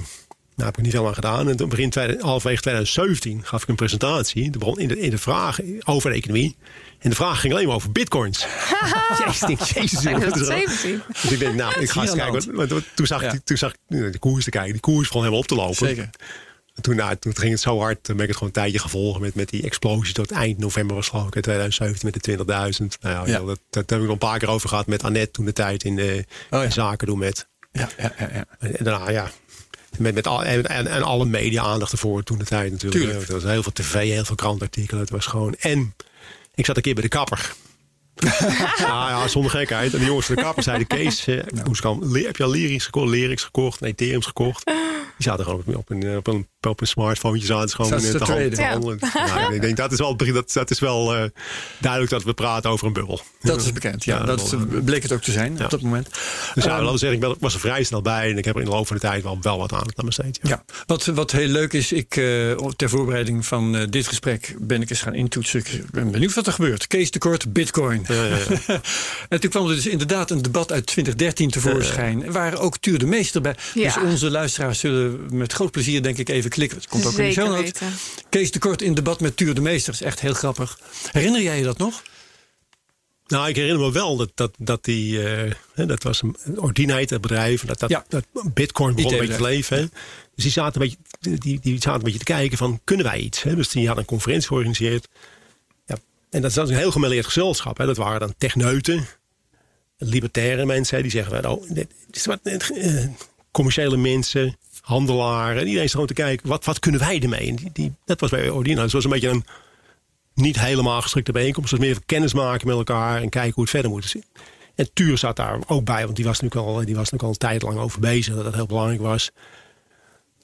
heb ik niet veel aan gedaan. En toen begin tweede- halverwege 2017 gaf ik een presentatie. De bron in de, in de vraag over de economie. En de vraag ging alleen maar over bitcoins. *laughs* Jezus, ik denk, jezus, joh, wat is aan? 2017. Dus ik denk, nou, ik ga eens kijken. Want, want toen zag, Ja. ik, toen zag ik de koers te kijken. Die koers begon helemaal op te lopen. Zeker. En toen, nou, toen ging het zo hard. Toen ben ik het gewoon een tijdje gevolgd met, met die explosie tot eind november was geloof ik in 2017 met de 20.000. Nou ja. Dat, dat, heb ik nog een paar keer over gehad met Annette toen de tijd in de Oh ja. in zaken doen met. Ja, ja, ja, ja. En daarna ja. Met, met al, en, en, en alle media aandacht ervoor toen de tijd natuurlijk. Tuurlijk. Er was heel veel tv, heel veel krantartikelen. Het was gewoon. En ik zat een keer bij de kapper. ja, *laughs* ja, zonder gekheid. En de jongens van de kapper zeiden: Kees, eh, hoe kan, le- heb je al Lyrics gekocht, Lyrics gekocht, nee, Ethereums gekocht? Die zaten gewoon op, op een, op een, op een smartphone zaten ze gewoon in hand- handelen. Ja, *laughs* ik denk dat is wel, het begin- dat, dat is wel eh, duidelijk dat we praten over een bubbel. Dat is bekend. Ja, Ja, dat wel, bleek het ook te zijn Ja. op dat moment. Dus ja, Ehm, laten we zeggen, ik ben- was er vrij snel bij en ik heb er in de loop van de tijd wel, wel wat aandacht aan besteed. Ja. Ja, wat, wat heel leuk is, ik, eh, ter voorbereiding van eh, dit gesprek ben ik eens gaan intoetsen. Ik ben benieuwd wat er gebeurt. Kees tekort, bitcoin. Ja, ja, ja. *laughs* en toen kwam er dus inderdaad een debat uit 2013 tevoorschijn. Waar ook Tuur de Meester bij. Ja. Dus onze luisteraars zullen met groot plezier denk ik even klikken. Het komt ook in de show notes. weten. Kees tekort in debat met Tuur de Meester. is echt heel grappig. Herinner jij je dat nog? Nou, ik herinner me wel dat, dat, dat die, uh, dat was een Ordina het bedrijf, dat, dat, Ja. dat Bitcoin begon een beetje te leven. Hè. Dus die zaten, een beetje, die, die zaten een beetje te kijken van, kunnen wij iets? Hè? Dus die hadden een conferentie georganiseerd. Ja. En dat was een heel gemêleerd gezelschap. Hè. Dat waren dan techneuten, libertaire mensen, die zeggen, van, oh, dit is wat, eh, commerciële mensen, handelaren. En iedereen is gewoon te kijken, wat, wat kunnen wij ermee? En die, die, dat was bij Ordina. Dus het was een beetje een niet helemaal gestrikte bijeenkomst. Het was meer kennis maken met elkaar en kijken hoe het verder moet. En Tuur zat daar ook bij, want die was natuurlijk al, die was natuurlijk al een tijd lang over bezig. Dat dat heel belangrijk was.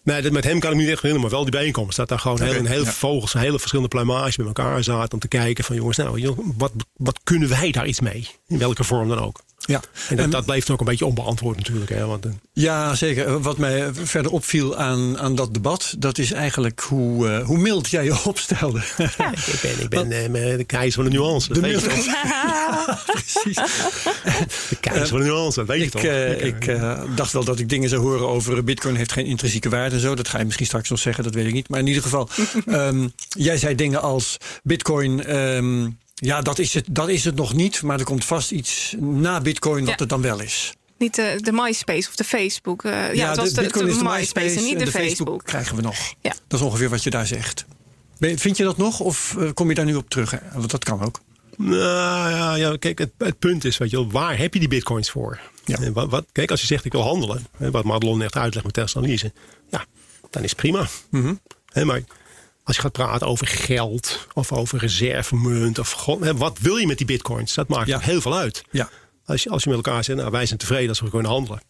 Nee, dat- met hem kan ik niet echt herinneren, maar wel die bijeenkomst. Dat daar gewoon heel, een heel ja. vogels, hele verschillende pluimage bij elkaar zaten. Om te kijken van jongens, nou, wat, wat kunnen wij daar iets mee? In welke vorm dan ook. Ja. En dat, dat bleef ook een beetje onbeantwoord natuurlijk. Hè, want, eh, Ja, zeker. Wat mij verder opviel aan, aan dat debat, dat is eigenlijk hoe, eh, hoe mild jij je opstelde. *laughs* ik ben, ik ben eh, de keizer van de nuance. Dat De weet je mild- toch? *laughs* Precies. De keizer van de nuance, dat weet je Ik, toch? eh, ik eh, dacht wel dat ik dingen zou horen over Bitcoin heeft geen intrinsieke waarde en zo. Dat ga je misschien straks nog zeggen, dat weet ik niet. Maar in ieder geval, *laughs* ehm, jij zei dingen als Bitcoin. ehm, ja, dat is, het, dat is het nog niet, maar er komt vast iets na Bitcoin wat Ja. het dan wel is. Niet de, de MySpace of de Facebook. eh, ja, het was de, Bitcoin de is de MySpace en niet de, Facebook. krijgen we nog. Ja. Dat is ongeveer wat je daar zegt. Ben- Vind je dat nog of eh, kom je daar nu op terug? Hè? Want dat kan ook. Nou ja, ja kijk, het, het punt is, weet je wel, waar heb je die bitcoins voor? Ja. En wat, wat, kijk, als je zegt ik wil handelen, hè, wat Madelon net uitlegt met testanalyse, ja, dan is het prima. Mhm. Hè, maar als je gaat praten over geld of over reservemunt of god, hè, wat wil je met die bitcoins? Dat maakt Ja. ook heel veel uit. Ja. Als je, als je met elkaar zegt, nou, wij zijn tevreden als we kunnen handelen.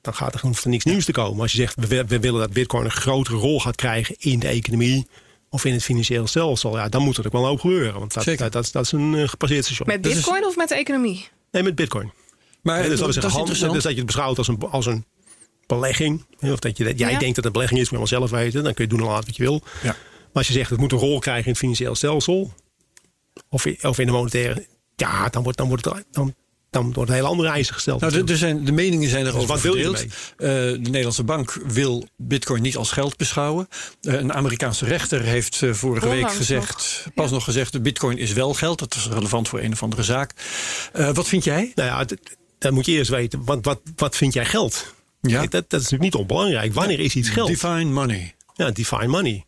Dan gaat er, hoeft er niks nieuws te komen. Als je zegt, we, we willen dat bitcoin een grotere rol gaat krijgen in de economie of in het financieel stelsel. Ja, dan moet er ook wel een hoop gebeuren. Want dat, dat, dat, is- dat is een eh, gepasseerd station. Met is- Bitcoin of met de economie? Nee, met bitcoin. Maar Ja, dus dat, is dat is handel, interessant. dus dat je het beschouwt als een, als een belegging. Of dat je, dat jij Ja. denkt dat het een belegging is, moet je wel zelf weten. Dan kun je doen en laten wat je wil. Ja. Maar als je zegt het moet een rol krijgen in het financieel stelsel. Of, in- of in de monetaire. Ja, dan wordt, dan wordt, het, dan, dan wordt een hele andere eisen gesteld. Nou, de, er zijn, de meningen zijn erover wat wil je verdeeld. Eh, de Nederlandse bank wil bitcoin niet als geld beschouwen. Eh, een Amerikaanse rechter heeft eh, vorige week gezegd, nog. pas Ja. nog gezegd, de bitcoin is wel geld. Dat is relevant voor een of andere zaak. Eh, wat vind jij? Nou ja, dan moet je eerst weten, wat, wat, wat vind jij geld? Ja. Dat, dat is natuurlijk niet onbelangrijk. Wanneer is iets geld? Define money. Ja, define money.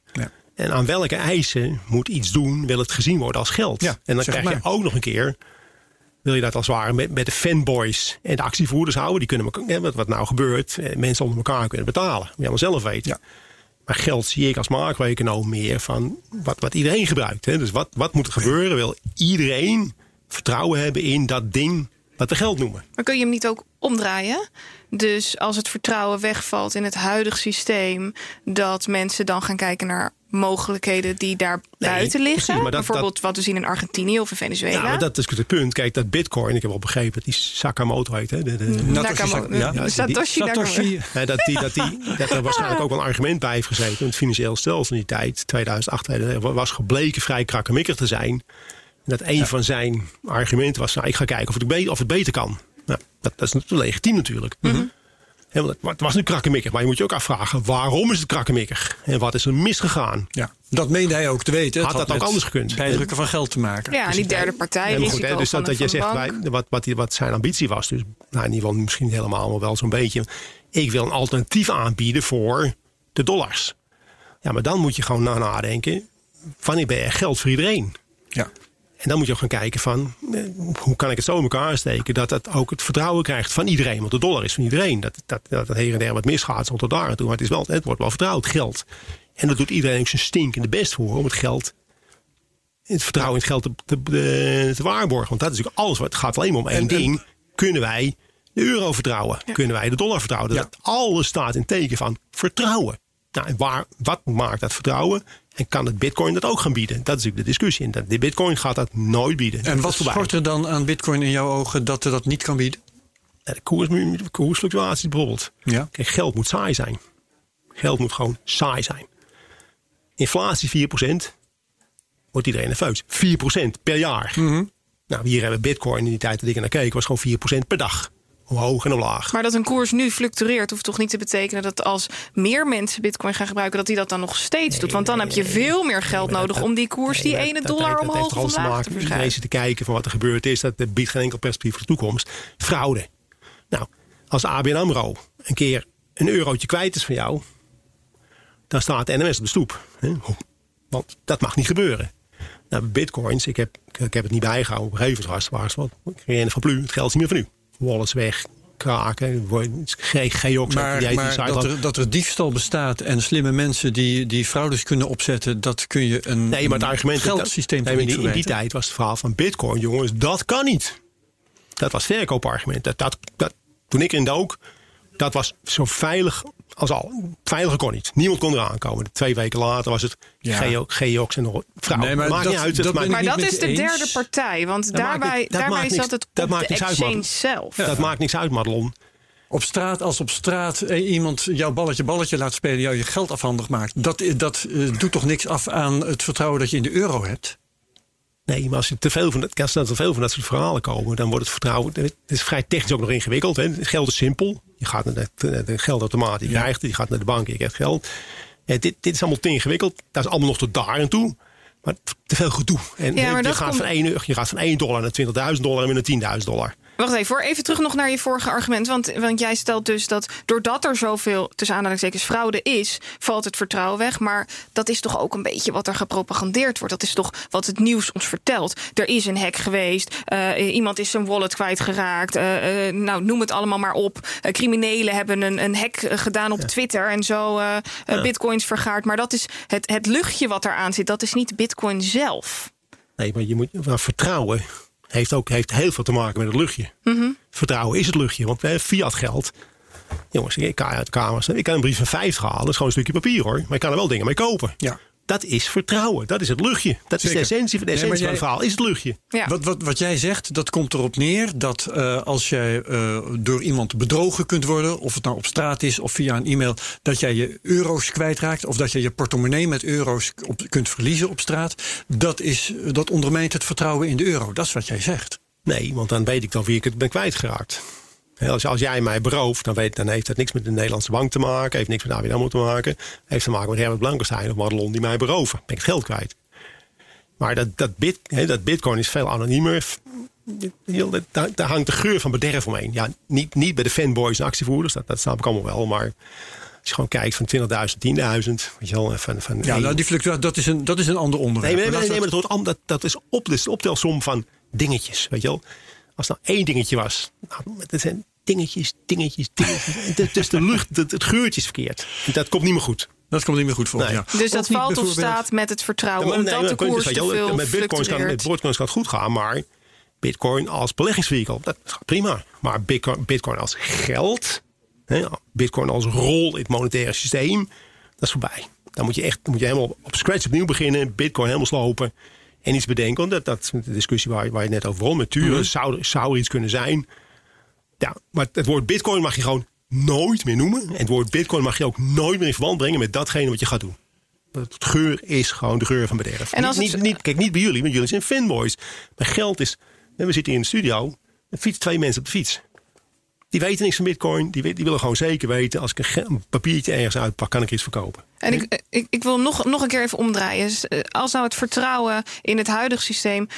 En aan welke eisen moet iets doen, wil het gezien worden als geld? Ja, en dan krijg je ook nog een keer, wil je dat als het ware met, met de fanboys en de actievoerders houden. Die kunnen elkaar, hè, wat, wat nou gebeurt, eh, mensen onder elkaar kunnen betalen. Moet je allemaal zelf weten. Ja. Maar geld zie ik als macro-econoom meer van wat, wat iedereen gebruikt. Hè. Dus wat, wat moet er gebeuren? Wil iedereen vertrouwen hebben in dat ding wat we geld noemen? Maar kun je hem niet ook omdraaien? Dus als het vertrouwen wegvalt in het huidige systeem, dat mensen dan gaan kijken naar mogelijkheden die daar buiten liggen. precies, maar dat- Bijvoorbeeld wat we zien in Argentinië of in Venezuela. Ja, maar dat is het punt. Kijk, dat bitcoin, ik heb wel begrepen dat die Sakamoto heet. Hè, de, de, Nakamoto. Ja, die- Satoshi Nakamoto. Satoshi. Hè, dat, die, dat, die, *laughs* dat er waarschijnlijk ook wel een argument bij heeft gezeten. In het financieel stelsel in die tijd, 2008, 2009, was gebleken vrij krakkemikkig te zijn. En dat een van zijn argumenten was, nou, ik ga kijken of het, be- of het beter kan. Nou, dat, dat is natuurlijk legitiem natuurlijk. Want het was nu krakkemikkig, maar je moet je ook afvragen, waarom is het krakkemikkig? En wat is er misgegaan? Ja, dat meende hij ook te weten. Had Het dat ook anders gekund? Bijdrukken van geld te maken. Ja, en die derde partij, Ja, maar risico goed, hè, dus dat, dat je zegt, wij, wat, wat, wat zijn ambitie was. Dus nou, in ieder geval misschien niet helemaal, maar wel zo'n beetje. Ik wil een alternatief aanbieden voor de dollars. Ja, maar dan moet je gewoon na nadenken. Wanneer ben je geld voor iedereen? Ja. En dan moet je ook gaan kijken van, eh, hoe kan ik het zo in elkaar steken dat het ook het vertrouwen krijgt van iedereen. Want de dollar is van iedereen. Dat, dat, dat her en der wat misgaat, tot daar en toe. Maar het, is wel, het wordt wel vertrouwd, geld. En dat doet iedereen ook zijn stinkende best voor om het geld, het vertrouwen in het geld te, te, te- waarborgen. Want dat is natuurlijk alles. Wat, het gaat alleen maar om één En- ding. Kunnen wij de euro vertrouwen? Kunnen wij de dollar vertrouwen? Ja. Dat alles staat in teken van vertrouwen. Nou, en waar, wat maakt dat vertrouwen? En kan het bitcoin dat ook gaan bieden? Dat is natuurlijk de discussie. En dat, de bitcoin gaat dat nooit bieden. En wat schort er dan aan bitcoin in jouw ogen dat er dat niet kan bieden? De koers, de koersfluctuaties bijvoorbeeld. Ja. Kijk, geld moet saai zijn. Geld moet gewoon saai zijn. Inflatie 4%. Wordt iedereen nerveus. 4% per jaar. Nou, hier hebben bitcoin in die tijd dat ik er naar keek, was gewoon 4% per dag. Omhoog en omlaag. Maar dat een koers nu fluctueert, hoeft toch niet te betekenen dat als meer mensen bitcoin gaan gebruiken, dat die dat dan nog steeds doet. Want dan heb je veel meer geld nodig om die koers, die ene dollar omhoog of omlaag te verschuiven. Iedereen te kijken van wat er gebeurd is. Dat biedt geen enkel perspectief voor de toekomst. Fraude. Nou, als ABN AMRO een keer een eurotje kwijt is van jou, dan staat de NMS op de stoep. Want dat mag niet gebeuren. Nou, bitcoins, ik heb, ik heb het niet bijgehouden. Op een gegeven moment was het van Plu, het geld is niet meer van u. Wallets weg, kraken. Maar, maar dat, er, dat er diefstal bestaat en slimme mensen die, die fraudes kunnen opzetten, dat kun je een, nee, maar het argument, geldsysteem dat, nee, in, in die tijd was het verhaal van bitcoin, jongens, dat kan niet. Dat was verkoopargument. Dat, dat, dat, toen ik in dook, dat was zo veilig als al. Veiliger kon niet. Niemand kon eraan komen. Twee weken later was het ja. Geox en nog vrouw. Nee, maar maakt dat, niet uit. Dat maar dat is de derde partij. Want daarbij, daarbij zat het dat maakt niks uit, zelf. Dat maakt niks uit, Madelon. Op straat, als op straat eh, iemand jouw balletje balletje laat spelen, jou je geld afhandig maakt, dat, dat uh, doet toch niks af aan het vertrouwen dat je in de euro hebt? Nee, maar als je te veel van, als er te veel van dat soort verhalen komen, dan wordt het vertrouwen. Het is vrij technisch ook nog ingewikkeld. Hè. Geld is simpel. Je gaat naar de, de geldautomaat, je krijgt Je gaat naar de bank, je krijgt geld. dit, dit is allemaal te ingewikkeld. Dat is allemaal nog tot daar en toe. Maar te veel gedoe. En ja, je, gaat van 1, je gaat van 1 dollar naar 20.000 dollar en weer naar 10.000 dollar. Wacht even, voor even terug nog naar je vorige argument. Want, want jij stelt dus dat doordat er zoveel, tussen aanhalingstekens, fraude is, valt het vertrouwen weg. Maar dat is toch ook een beetje wat er gepropagandeerd wordt. Dat is toch wat het nieuws ons vertelt. Er is een hack geweest, uh, iemand is zijn wallet kwijtgeraakt. Uh, uh, nou, noem het allemaal maar op. criminelen hebben een, een hack gedaan op Twitter en zo ja. bitcoins vergaard. Maar dat is het, het luchtje wat eraan zit. Dat is niet bitcoin zelf. Nee, maar je moet vertrouwen heeft ook heeft heel veel te maken met het luchtje. Mhm. Vertrouwen is het luchtje, want wij fiat geld. Jongens, ik kan uit kamers. Ik kan een brief van 50 halen, dat is gewoon een stukje papier hoor. Maar ik kan er wel dingen mee kopen. Ja. Dat is vertrouwen. Dat is het luchtje. Dat is de essentie van, de essentie van het verhaal. Is het luchtje. Ja. Wat, wat, wat jij zegt, dat komt erop neer dat uh, als jij uh, door iemand bedrogen kunt worden, of het nou op straat is of via een e-mail, dat jij je euro's kwijtraakt of dat je je portemonnee met euro's op, kunt verliezen op straat. Dat, is, dat ondermijnt het vertrouwen in de euro. Dat is wat jij zegt. Nee, want dan weet ik dan wie ik het ben kwijtgeraakt. Als, als jij mij berooft, dan, weet, dan heeft dat niks met de Nederlandse bank te maken. Heeft niks met ABN te maken. Heeft te maken met Herbert Blankenstein of Madelon die mij beroven. Ben ik het geld kwijt. Maar dat, dat, bit, dat bitcoin is veel anoniemer. Daar, daar, hangt de geur van bederf omheen. Ja, niet, niet bij de fanboys en actievoerders. Dat, dat snap ik allemaal wel. Maar als je gewoon kijkt van 20.000, 10.000. Weet je wel, van, van ja, nou, die fluctuatie, dat is een, dat is een ander onderwerp. Nee, nee, nee, maar dat, dat, dat is op, de optelsom van dingetjes. Weet je wel. Als nou één dingetje was. Nou, het zijn dingetjes, dingetjes, dingetjes. *laughs* dus de lucht, het, het geurtje is verkeerd. Dat komt niet meer goed. Dat komt niet meer goed voor. Ja. Dus dat valt of staat met het vertrouwen. Omdat de koers te veel met bitcoins, kan, met bitcoins kan het goed gaan, maar bitcoin als beleggingsvehikel, dat gaat prima. Maar bitcoin, bitcoin als geld, hè, bitcoin als rol in het monetaire systeem, dat is voorbij. Dan moet je echt dan moet je helemaal op scratch opnieuw beginnen, bitcoin helemaal slopen en iets bedenken. Dat, dat is de discussie waar, waar je net over begon met Turen. Mhm. zou, zou er iets kunnen zijn? Ja, maar het woord bitcoin mag je gewoon nooit meer noemen. En het woord bitcoin mag je ook nooit meer in verband brengen met datgene wat je gaat doen. Het geur is gewoon de geur van bederf. En als niet, niet, kijk, niet bij jullie, want jullie zijn fanboys. Maar geld is... We zitten in de studio. Er fietsen twee mensen op de fiets. Die weten niks van bitcoin. Die, willen gewoon zeker weten... als ik een papiertje ergens uitpak, kan ik iets verkopen. En ik, ik, ik wil nog, nog een keer even omdraaien. Eh, als nou het vertrouwen in het huidige systeem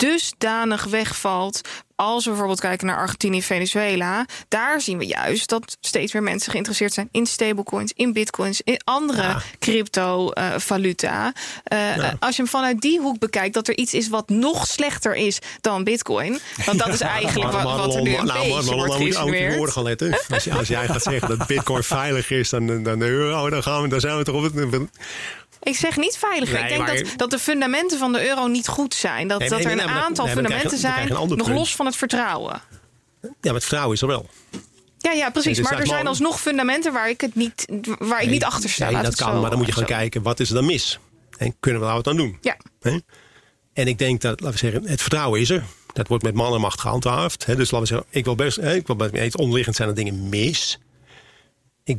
dusdanig wegvalt als we bijvoorbeeld kijken naar Argentinië Venezuela, daar zien we juist dat steeds meer mensen geïnteresseerd zijn in stablecoins, in bitcoins, in andere ja. cryptovaluta. Uh, ja. Als je hem vanuit die hoek bekijkt, dat er iets is wat nog slechter is dan bitcoin. Want dat is eigenlijk wat, wat er nu een nou, beetje wordt geïnsinueerd. woorden gaan letten. Als, als, jij gaat zeggen dat bitcoin veilig is, dan, dan, dan, oh, dan, gaan we, dan zijn we toch op het... Ik zeg niet veilig. ik denk dat, dat de fundamenten van de euro niet goed zijn. Dat, dat er een aantal fundamenten zijn, nog los van het vertrouwen. Ja, maar het vertrouwen is er wel. Ja, ja, precies. Maar er zijn alsnog fundamenten waar ik, het niet, waar ik niet achter sta. Nee, dat kan, maar dan moet je gaan kijken, wat is er dan mis? En kunnen we daar wat aan doen? Ja. En ik denk dat, laten we zeggen, het vertrouwen is er. Dat wordt met man en macht gehandhaafd. Dus laten we zeggen, ik wil best, ik wil het onderliggend zijn er dingen mis. Ik,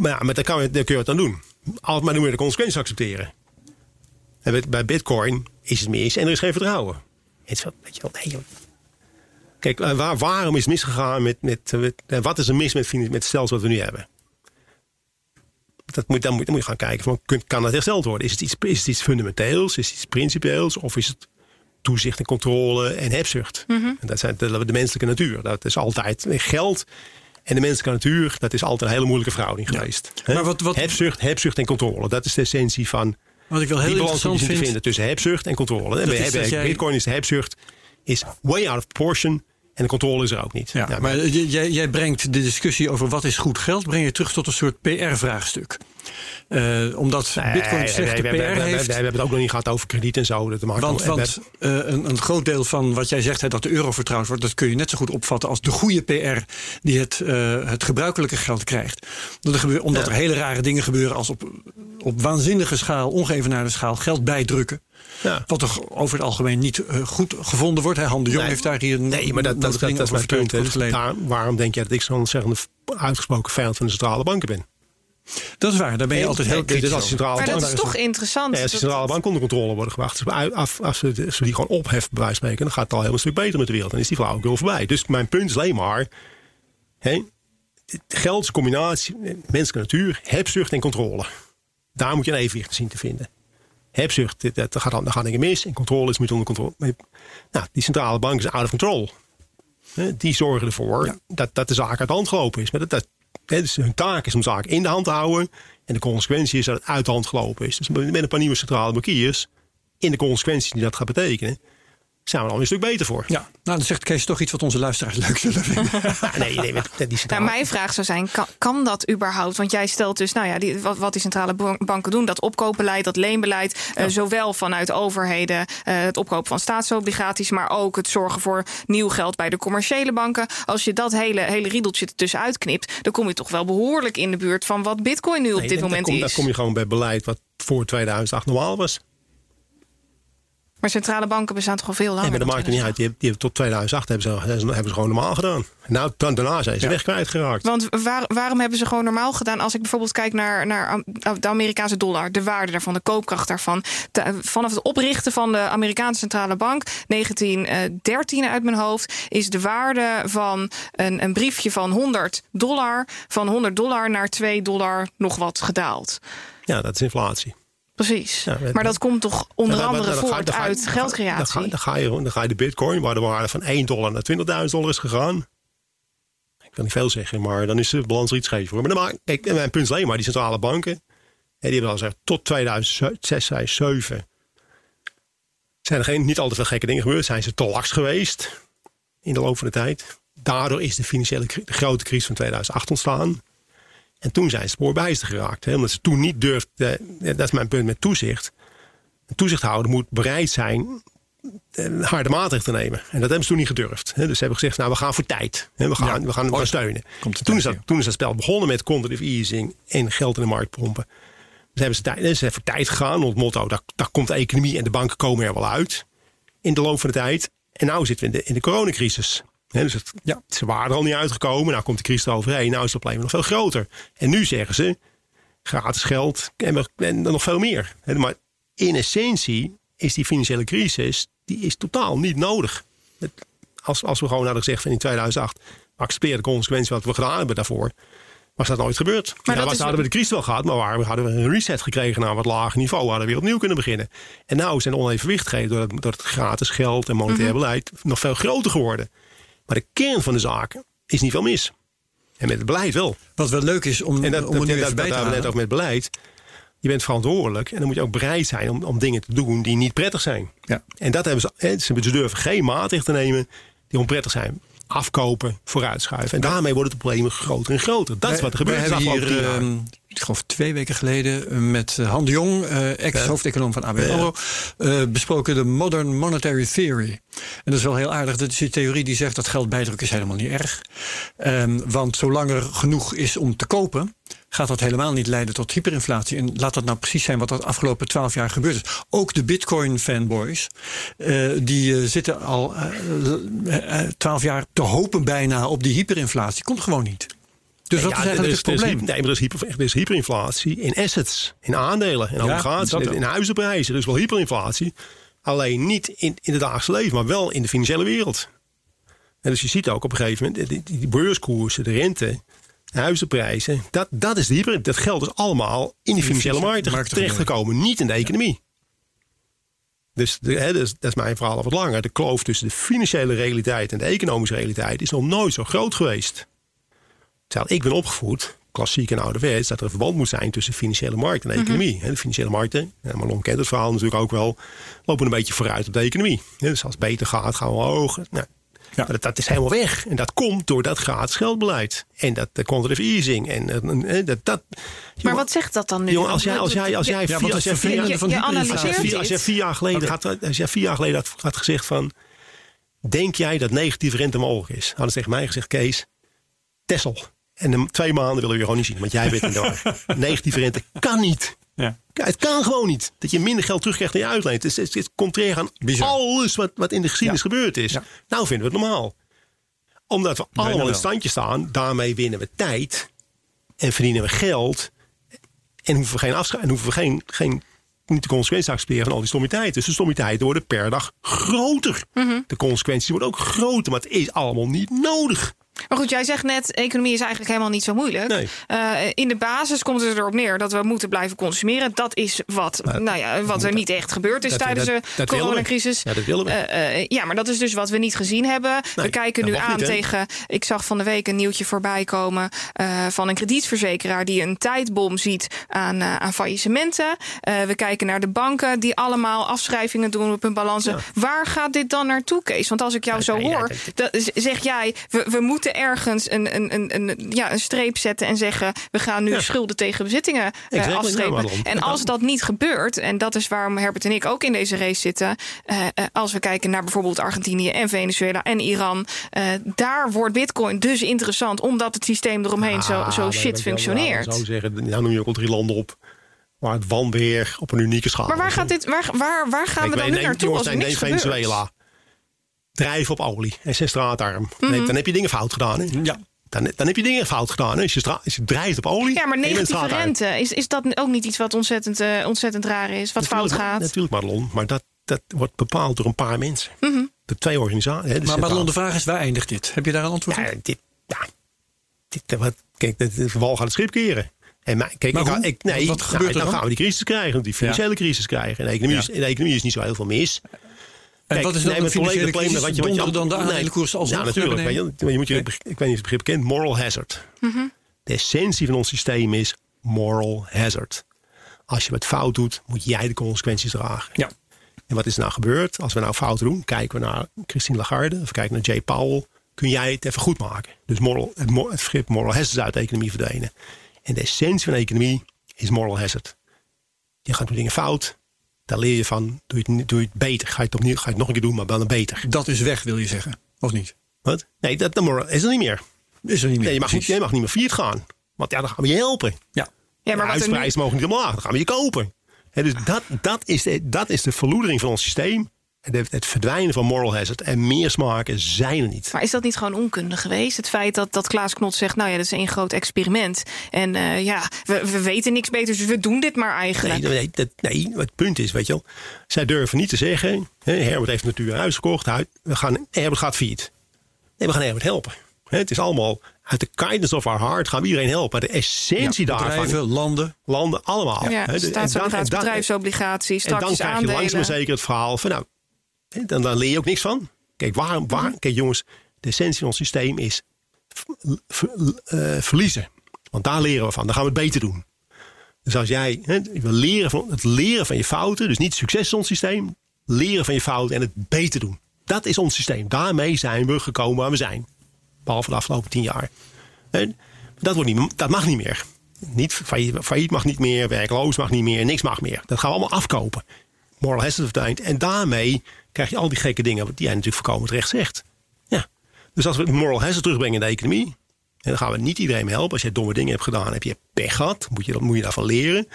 maar ja, maar daar, kan, daar kun je wat aan doen altijd maar de consequenties accepteren. En bij Bitcoin is het mis en er is geen vertrouwen. Het is wel, weet je wel, nee, Kijk, eh, waar, waarom is het misgegaan met, met, met eh, wat is er mis met, met het stelsel wat we nu hebben? Dat moet, dan, moet, dan moet je gaan kijken, van, kun- kan dat hersteld worden? Is het, iets, is het iets fundamenteels? Is het iets principieels? Of is het toezicht en controle en hebzucht? En dat zijn de, de menselijke natuur. Dat is altijd geld en de menselijke natuur. Dat is altijd een hele moeilijke verhouding geweest. Hè? Maar wat- wat- hebzucht, hebzucht en controle. Dat is de essentie van Wat ik wel heel die balans interessant die je te vind. vinden tussen hebzucht en controle. Bitcoin is de hebzucht is way out of proportion. En de controle is er ook niet. Ja, maar jij, jij brengt de discussie over wat is goed geld, breng je terug tot een soort PR-vraagstuk. omdat Bitcoin Nee, slechte nee, PR we, we- we- heeft. we hebben het ook nog niet gehad over krediet en zo. Dat maakt Want, want eh, een, een groot deel van wat jij zegt, hè, dat de euro vertrouwd wordt, dat kun je net zo goed opvatten als de goede PR die het, eh, het gebruikelijke geld krijgt. Dat er gebeur- omdat Ja. er hele rare dingen gebeuren als op, op waanzinnige schaal, ongeëvenaarde schaal, geld bijdrukken. Ja. Wat er over het algemeen niet eh, goed gevonden wordt. Hè. Han de Jong Nee. heeft daar hier een Nee, maar dat, dat, dat, is mijn punt. Dus daar, waarom denk jij dat ik zo'n ontzettende uitgesproken vijand van de centrale banken ben? Dat is waar, daar ben je Nee, altijd heel kritisch als centrale Maar dat bank. is toch interessant. Als de centrale bank onder controle worden gebracht, als, we die gewoon opheffen, bij wijze van spreken, dan gaat het al heel een stuk beter met de wereld. Dan is die flauwekul voorbij. Dus mijn punt is alleen maar: hè, geld is een combinatie, eh, menselijke natuur, hebzucht en controle. Daar moet je een evenwicht zien te vinden. Hebzucht, dit- dat gaat dingen mis. En controle is moet onder controle. Nou, die centrale bank is out of control. Die zorgen ervoor dat, dat de zaak uit de hand gelopen is. Maar dat, dat, dus hun taak is om zaken in de hand te houden. En de consequentie is dat het uit de hand gelopen is. Dus met een paar nieuwe centrale bankiers, in de consequenties die dat gaat betekenen, zijn we er al een stuk beter voor. Ja, nou, dan zegt Kees toch iets wat onze luisteraars leuk zullen vinden. *laughs* Nee, nee, met, met die Nou, centrale... mijn vraag zou zijn, kan, kan dat überhaupt? Want jij stelt dus, nou ja, die, wat, wat die centrale ban- banken doen, dat opkoopbeleid, dat leenbeleid, eh, zowel vanuit overheden, eh, het opkopen van staatsobligaties, maar ook het zorgen voor nieuw geld bij de commerciële banken. Als je dat hele, hele riedeltje ertussenuit knipt, dan kom je toch wel behoorlijk in de buurt van wat Bitcoin nu op Nee, dit moment kom, is. Dan kom je gewoon bij beleid wat voor 2008 normaal was. Maar centrale banken bestaan toch al veel langer? Nee, maar dat maakt niet uit. Die hebben, die hebben tot 2008 hebben ze, hebben ze, gewoon normaal gedaan. Nou, dan, daarna zijn ze Ja. weg kwijtgeraakt. Want waar- waarom hebben ze gewoon normaal gedaan? Als ik bijvoorbeeld kijk naar, naar Am- de Amerikaanse dollar, de waarde daarvan, de koopkracht daarvan. Vanaf het oprichten van de Amerikaanse centrale bank, 1913 uit mijn hoofd, is de waarde van een, een briefje van 100 dollar, van 100 dollar naar 2 dollar nog wat gedaald. Ja, dat is inflatie. Precies. Ja, maar dat komt toch onder andere voort ga- uit ga- geldcreatie? Dan ga, dan, ga je, dan ga je de bitcoin, waar de waarde van 1 dollar naar 20.000 dollar is gegaan. Ik kan niet veel zeggen, maar dan is de balans er iets scheef voor. Maar dan kijk, mijn punt is alleen maar, die centrale banken, die hebben al gezegd, tot 2006, 2007 zijn er geen, niet al te veel gekke dingen gebeurd. Zijn ze te laks geweest in de loop van de tijd. Daardoor is de financiële de grote crisis van 2008 ontstaan. En toen zijn ze spoorbijster geraakt. Hè, omdat ze toen niet durfden, dat is mijn punt met toezicht. Een toezichthouder moet bereid zijn eh, harde maatregelen te nemen. En dat hebben ze toen niet gedurfd. Hè. Dus ze hebben gezegd, nou we gaan voor tijd. Hè, we gaan, Ja. we gaan, gaan Ooit steunen. komt de Toen is, dat, toen is dat spel begonnen met quantitative easing en geld in de markt pompen. Dus hebben ze, tijd, ze zijn voor tijd gegaan. Onder het motto, daar, daar komt de economie en de banken komen er wel uit. In de loop van de tijd. En nu zitten we in de, in de coronacrisis. Dus het, Ja. ze waren er al niet uitgekomen. Nou komt de crisis eroverheen. Nou is het probleem nog veel groter. En nu zeggen ze, gratis geld en, we- en nog veel meer. Maar in essentie is die financiële crisis die is totaal niet nodig. Het- Als, als we gewoon hadden gezegd van in 2008... we accepteren de consequenties wat we gedaan hebben daarvoor... was dat nooit gebeurd. Maar ja, dat was, hadden we de crisis wel gehad... maar waar, hadden we een reset gekregen naar een wat lager niveau... hadden we weer opnieuw kunnen beginnen. En nou zijn onevenwichtigheden door door het gratis geld en monetair Mhm. beleid... nog veel groter geworden. Maar de kern van de zaak is niet veel mis. En met het beleid wel. Wat wel leuk is om, En dat, om dat, nu dat, bij te net ook met beleid. Je bent verantwoordelijk en dan moet je ook bereid zijn om, om dingen te doen die niet prettig zijn. Ja. En dat hebben ze, ze durven geen maatregelen te nemen die onprettig zijn. Afkopen, vooruitschuiven. En daarmee worden de problemen groter en groter. Dat is wat er gebeurt. We hebben hier, ehm, ik geloof twee weken geleden, eh, met eh, Han de Jong, eh, ex-hoofdeconoom van ABN AMRO, besproken de Modern Monetary Theory. En dat is wel heel aardig. Dat is die theorie die zegt dat geld bijdrukken is helemaal niet erg. Ehm, want zolang er genoeg is om te kopen, gaat dat helemaal niet leiden tot hyperinflatie. En laat dat nou precies zijn wat er de afgelopen twaalf jaar gebeurd is. Ook de Bitcoin-fanboys, die zitten al twaalf jaar te hopen bijna op die hyperinflatie. Komt gewoon niet. Dus wat Ja, is eigenlijk is- het is probleem? Nee, maar er is, hyper, er is hyperinflatie in assets, in aandelen, in obligaties, dat in, huizenprijzen. Er is wel hyperinflatie. Alleen niet in, in het dagelijks leven, maar wel in de financiële wereld. En dus je ziet ook op een gegeven moment, die, die beurskoersen, de rente, de huizenprijzen, dat, dat is de hyper. Dat geld is allemaal in die financiële markten terechtgekomen, niet in de economie. Dus, de, hè, dus dat is mijn verhaal al wat langer. De kloof tussen de financiële realiteit en de economische realiteit is nog nooit zo groot geweest. Terwijl ik ben opgevoed, klassiek en ouderwets, dat er een verband moet zijn tussen financiële markt en de economie. Hè, De financiële markten, ja, Marlon kent het verhaal natuurlijk ook wel, lopen een beetje vooruit op de economie. Dus als het beter gaat, gaan we omhoog. Nou, Ja. dat, dat is helemaal weg. En dat komt door dat gratis geldbeleid. En dat de quantitative easing. En, en, en dat, dat, Maar wat zegt dat dan nu? jongen, als jij, als jij, als jij, vier, als jij vier, jaar geleden, had, als jij vier jaar geleden had, had gezegd van... Denk jij dat negatieve rente mogelijk is? Hadden ze tegen mij gezegd, Kees, Tessel. En in twee maanden willen we je gewoon niet zien. Want jij bent in de war. *laughs* Negatieve rente kan niet. Ja. Het kan gewoon niet. Dat je minder geld terugkrijgt dan je uitleent. Het is, het is contrair aan Bizar. alles wat, wat in de geschiedenis Ja. gebeurd is. Ja. Nou vinden we het normaal. Omdat we allemaal wel. in standje staan. Daarmee winnen we tijd. En verdienen we geld. En hoeven we geen afscha- en hoeven we geen, geen niet de consequenties te accepteren van al die stommiteiten. Dus de stommiteiten worden per dag groter. Mhm. De consequenties worden ook groter. Maar het is allemaal niet nodig. Maar goed, jij zegt net, economie is eigenlijk helemaal niet zo moeilijk. Nee. Eh, in de basis komt het erop neer dat we moeten blijven consumeren. Dat is wat, nou ja, wat er niet echt gebeurd is dat- tijdens dat- de coronacrisis. Ja, dat willen we. Eh, eh, ja, maar dat is dus wat we niet gezien hebben. we kijken nu aan niet, tegen. Ik zag van de week een nieuwtje voorbij komen van een kredietverzekeraar die een tijdbom ziet aan, aan faillissementen. We kijken naar de banken die allemaal afschrijvingen doen op hun balansen. Ja. Waar gaat dit dan naartoe, Kees? Want als ik jou Ja, zo hoor, dat- zeg jij, we, we moeten ergens een, een, een, een, ja, een streep zetten en zeggen: we gaan nu Ja. schulden tegen bezittingen eh, Exactly, afstrepen. en als dat niet gebeurt, en dat is waarom Herbert en ik ook in deze race zitten, eh, eh, als we kijken naar bijvoorbeeld Argentinië en Venezuela en Iran, daar wordt Bitcoin dus interessant, omdat het systeem eromheen zo, Ah, zo shit ik functioneert. wel Zo zeggen, nou noem je ook al drie landen op. Waar het wanbeheer op een unieke schaal Maar waar, gaat dit, waar, waar, waar gaan we dan nu naartoe als er niks? Venezuela. Drijven op olie en zijn straatarm. Mhm. Nee, dan heb je dingen fout gedaan. Hè? Ja. Dan, dan heb je dingen fout gedaan. Hè? Als, je als je drijft op olie. Ja, maar en negatieve rente, is, is dat ook niet iets wat ontzettend, eh, ontzettend raar is, wat fout gaat? Natuurlijk, Madelon. Maar dat, dat wordt bepaald door een paar mensen. Mhm. Door twee organisaties. Hè, dus Maar Madelon, de vraag is, waar eindigt dit? Heb je daar een antwoord Ja, op? dit, ja, dit, eh, wat, kijk, de, de wal gaat het schip keren. En maar, kijk, Maar ik, hoe? ik, nee, Wat nou, gebeurt er dan dan? gaan we die crisis krijgen, die financiële crisis krijgen. De, economie Ja. is, in de economie is niet zo heel veel mis. En Kijk, wat is dan nee, probleem- financiële crisis? wat je- wat je- Donderen dan de nee, aandelenkoersen alsnog Ja, natuurlijk. weet je, maar je moet je, ik weet niet of het begrip kent, moral hazard. De essentie van ons systeem is moral hazard. Als je wat fout doet, moet jij de consequenties dragen. Ja. En wat is er nou gebeurd? Als we nou fouten doen, kijken we naar Christine Lagarde of kijken naar Jay Powell. Kun jij het even goed maken? Dus moral, het, mo- het begrip moral hazard is uit de economie verdwenen. En de essentie van de economie is moral hazard. Je gaat doen dingen fout. Daar leer je van. Doe je het, doe je het beter. Ga je het, opnieuw, ga je het nog een keer doen, maar dan beter. Dat is weg, wil je zeggen. Of niet? Wat? Nee, dat, is er niet meer. Is er niet meer. Nee, je mag, niet, je mag niet meer failliet gaan. Want ja, dan gaan we je helpen. Ja. Ja, maar de nu, huisprijzen mogen niet omlaag. Dan gaan we je kopen. Hè, dus dat, dat, is de, dat is de verloedering van ons systeem. Het verdwijnen van moral hazard. En meer smaken zijn er niet. Maar is dat niet gewoon onkunde geweest? Het feit dat, dat Klaas Knot zegt, nou ja, dat is één groot experiment. En eh, ja, we, we weten niks beters, dus we doen dit maar eigenlijk. Nee, nee, dat, nee, het punt is, weet je wel. Zij durven niet te zeggen. Hè, Herbert heeft natuurlijk een huis gekocht. Hij, we gaan, Herbert gaat failliet. Nee, we gaan Herbert helpen. Hè, het is allemaal uit de kindness of our heart gaan we iedereen helpen. De essentie Ja, daarvan. bedrijven, landen. Landen, allemaal. ja, Hè, de- en dan- bedrijfsobligaties, En dan krijg je langzaam zeker het verhaal van nou, dan, dan leer je ook niks van. Kijk, waar, waar, Mhm. kijk jongens, de essentie van ons systeem is eh, verliezen. Want daar leren we van. Dan gaan we het beter doen. Dus als jij hè, wil leren van, het leren van je fouten, dus niet succes is ons systeem, leren van je fouten en het beter doen. Dat is ons systeem. Daarmee zijn we gekomen waar we zijn. Behalve de afgelopen tien jaar. Dat, wordt niet, dat mag niet meer. Niet, failliet, failliet mag niet meer, werkloos mag niet meer, niks mag meer. Dat gaan we allemaal afkopen. Moral hazard verdwijnt. En daarmee krijg je al die gekke dingen die jij natuurlijk voorkomen terecht zegt. Ja. Dus als we moral hazard terugbrengen in de economie, en dan gaan we niet iedereen mee helpen. Als je domme dingen hebt gedaan, heb je pech gehad. Moet je, dat, moet je daarvan leren.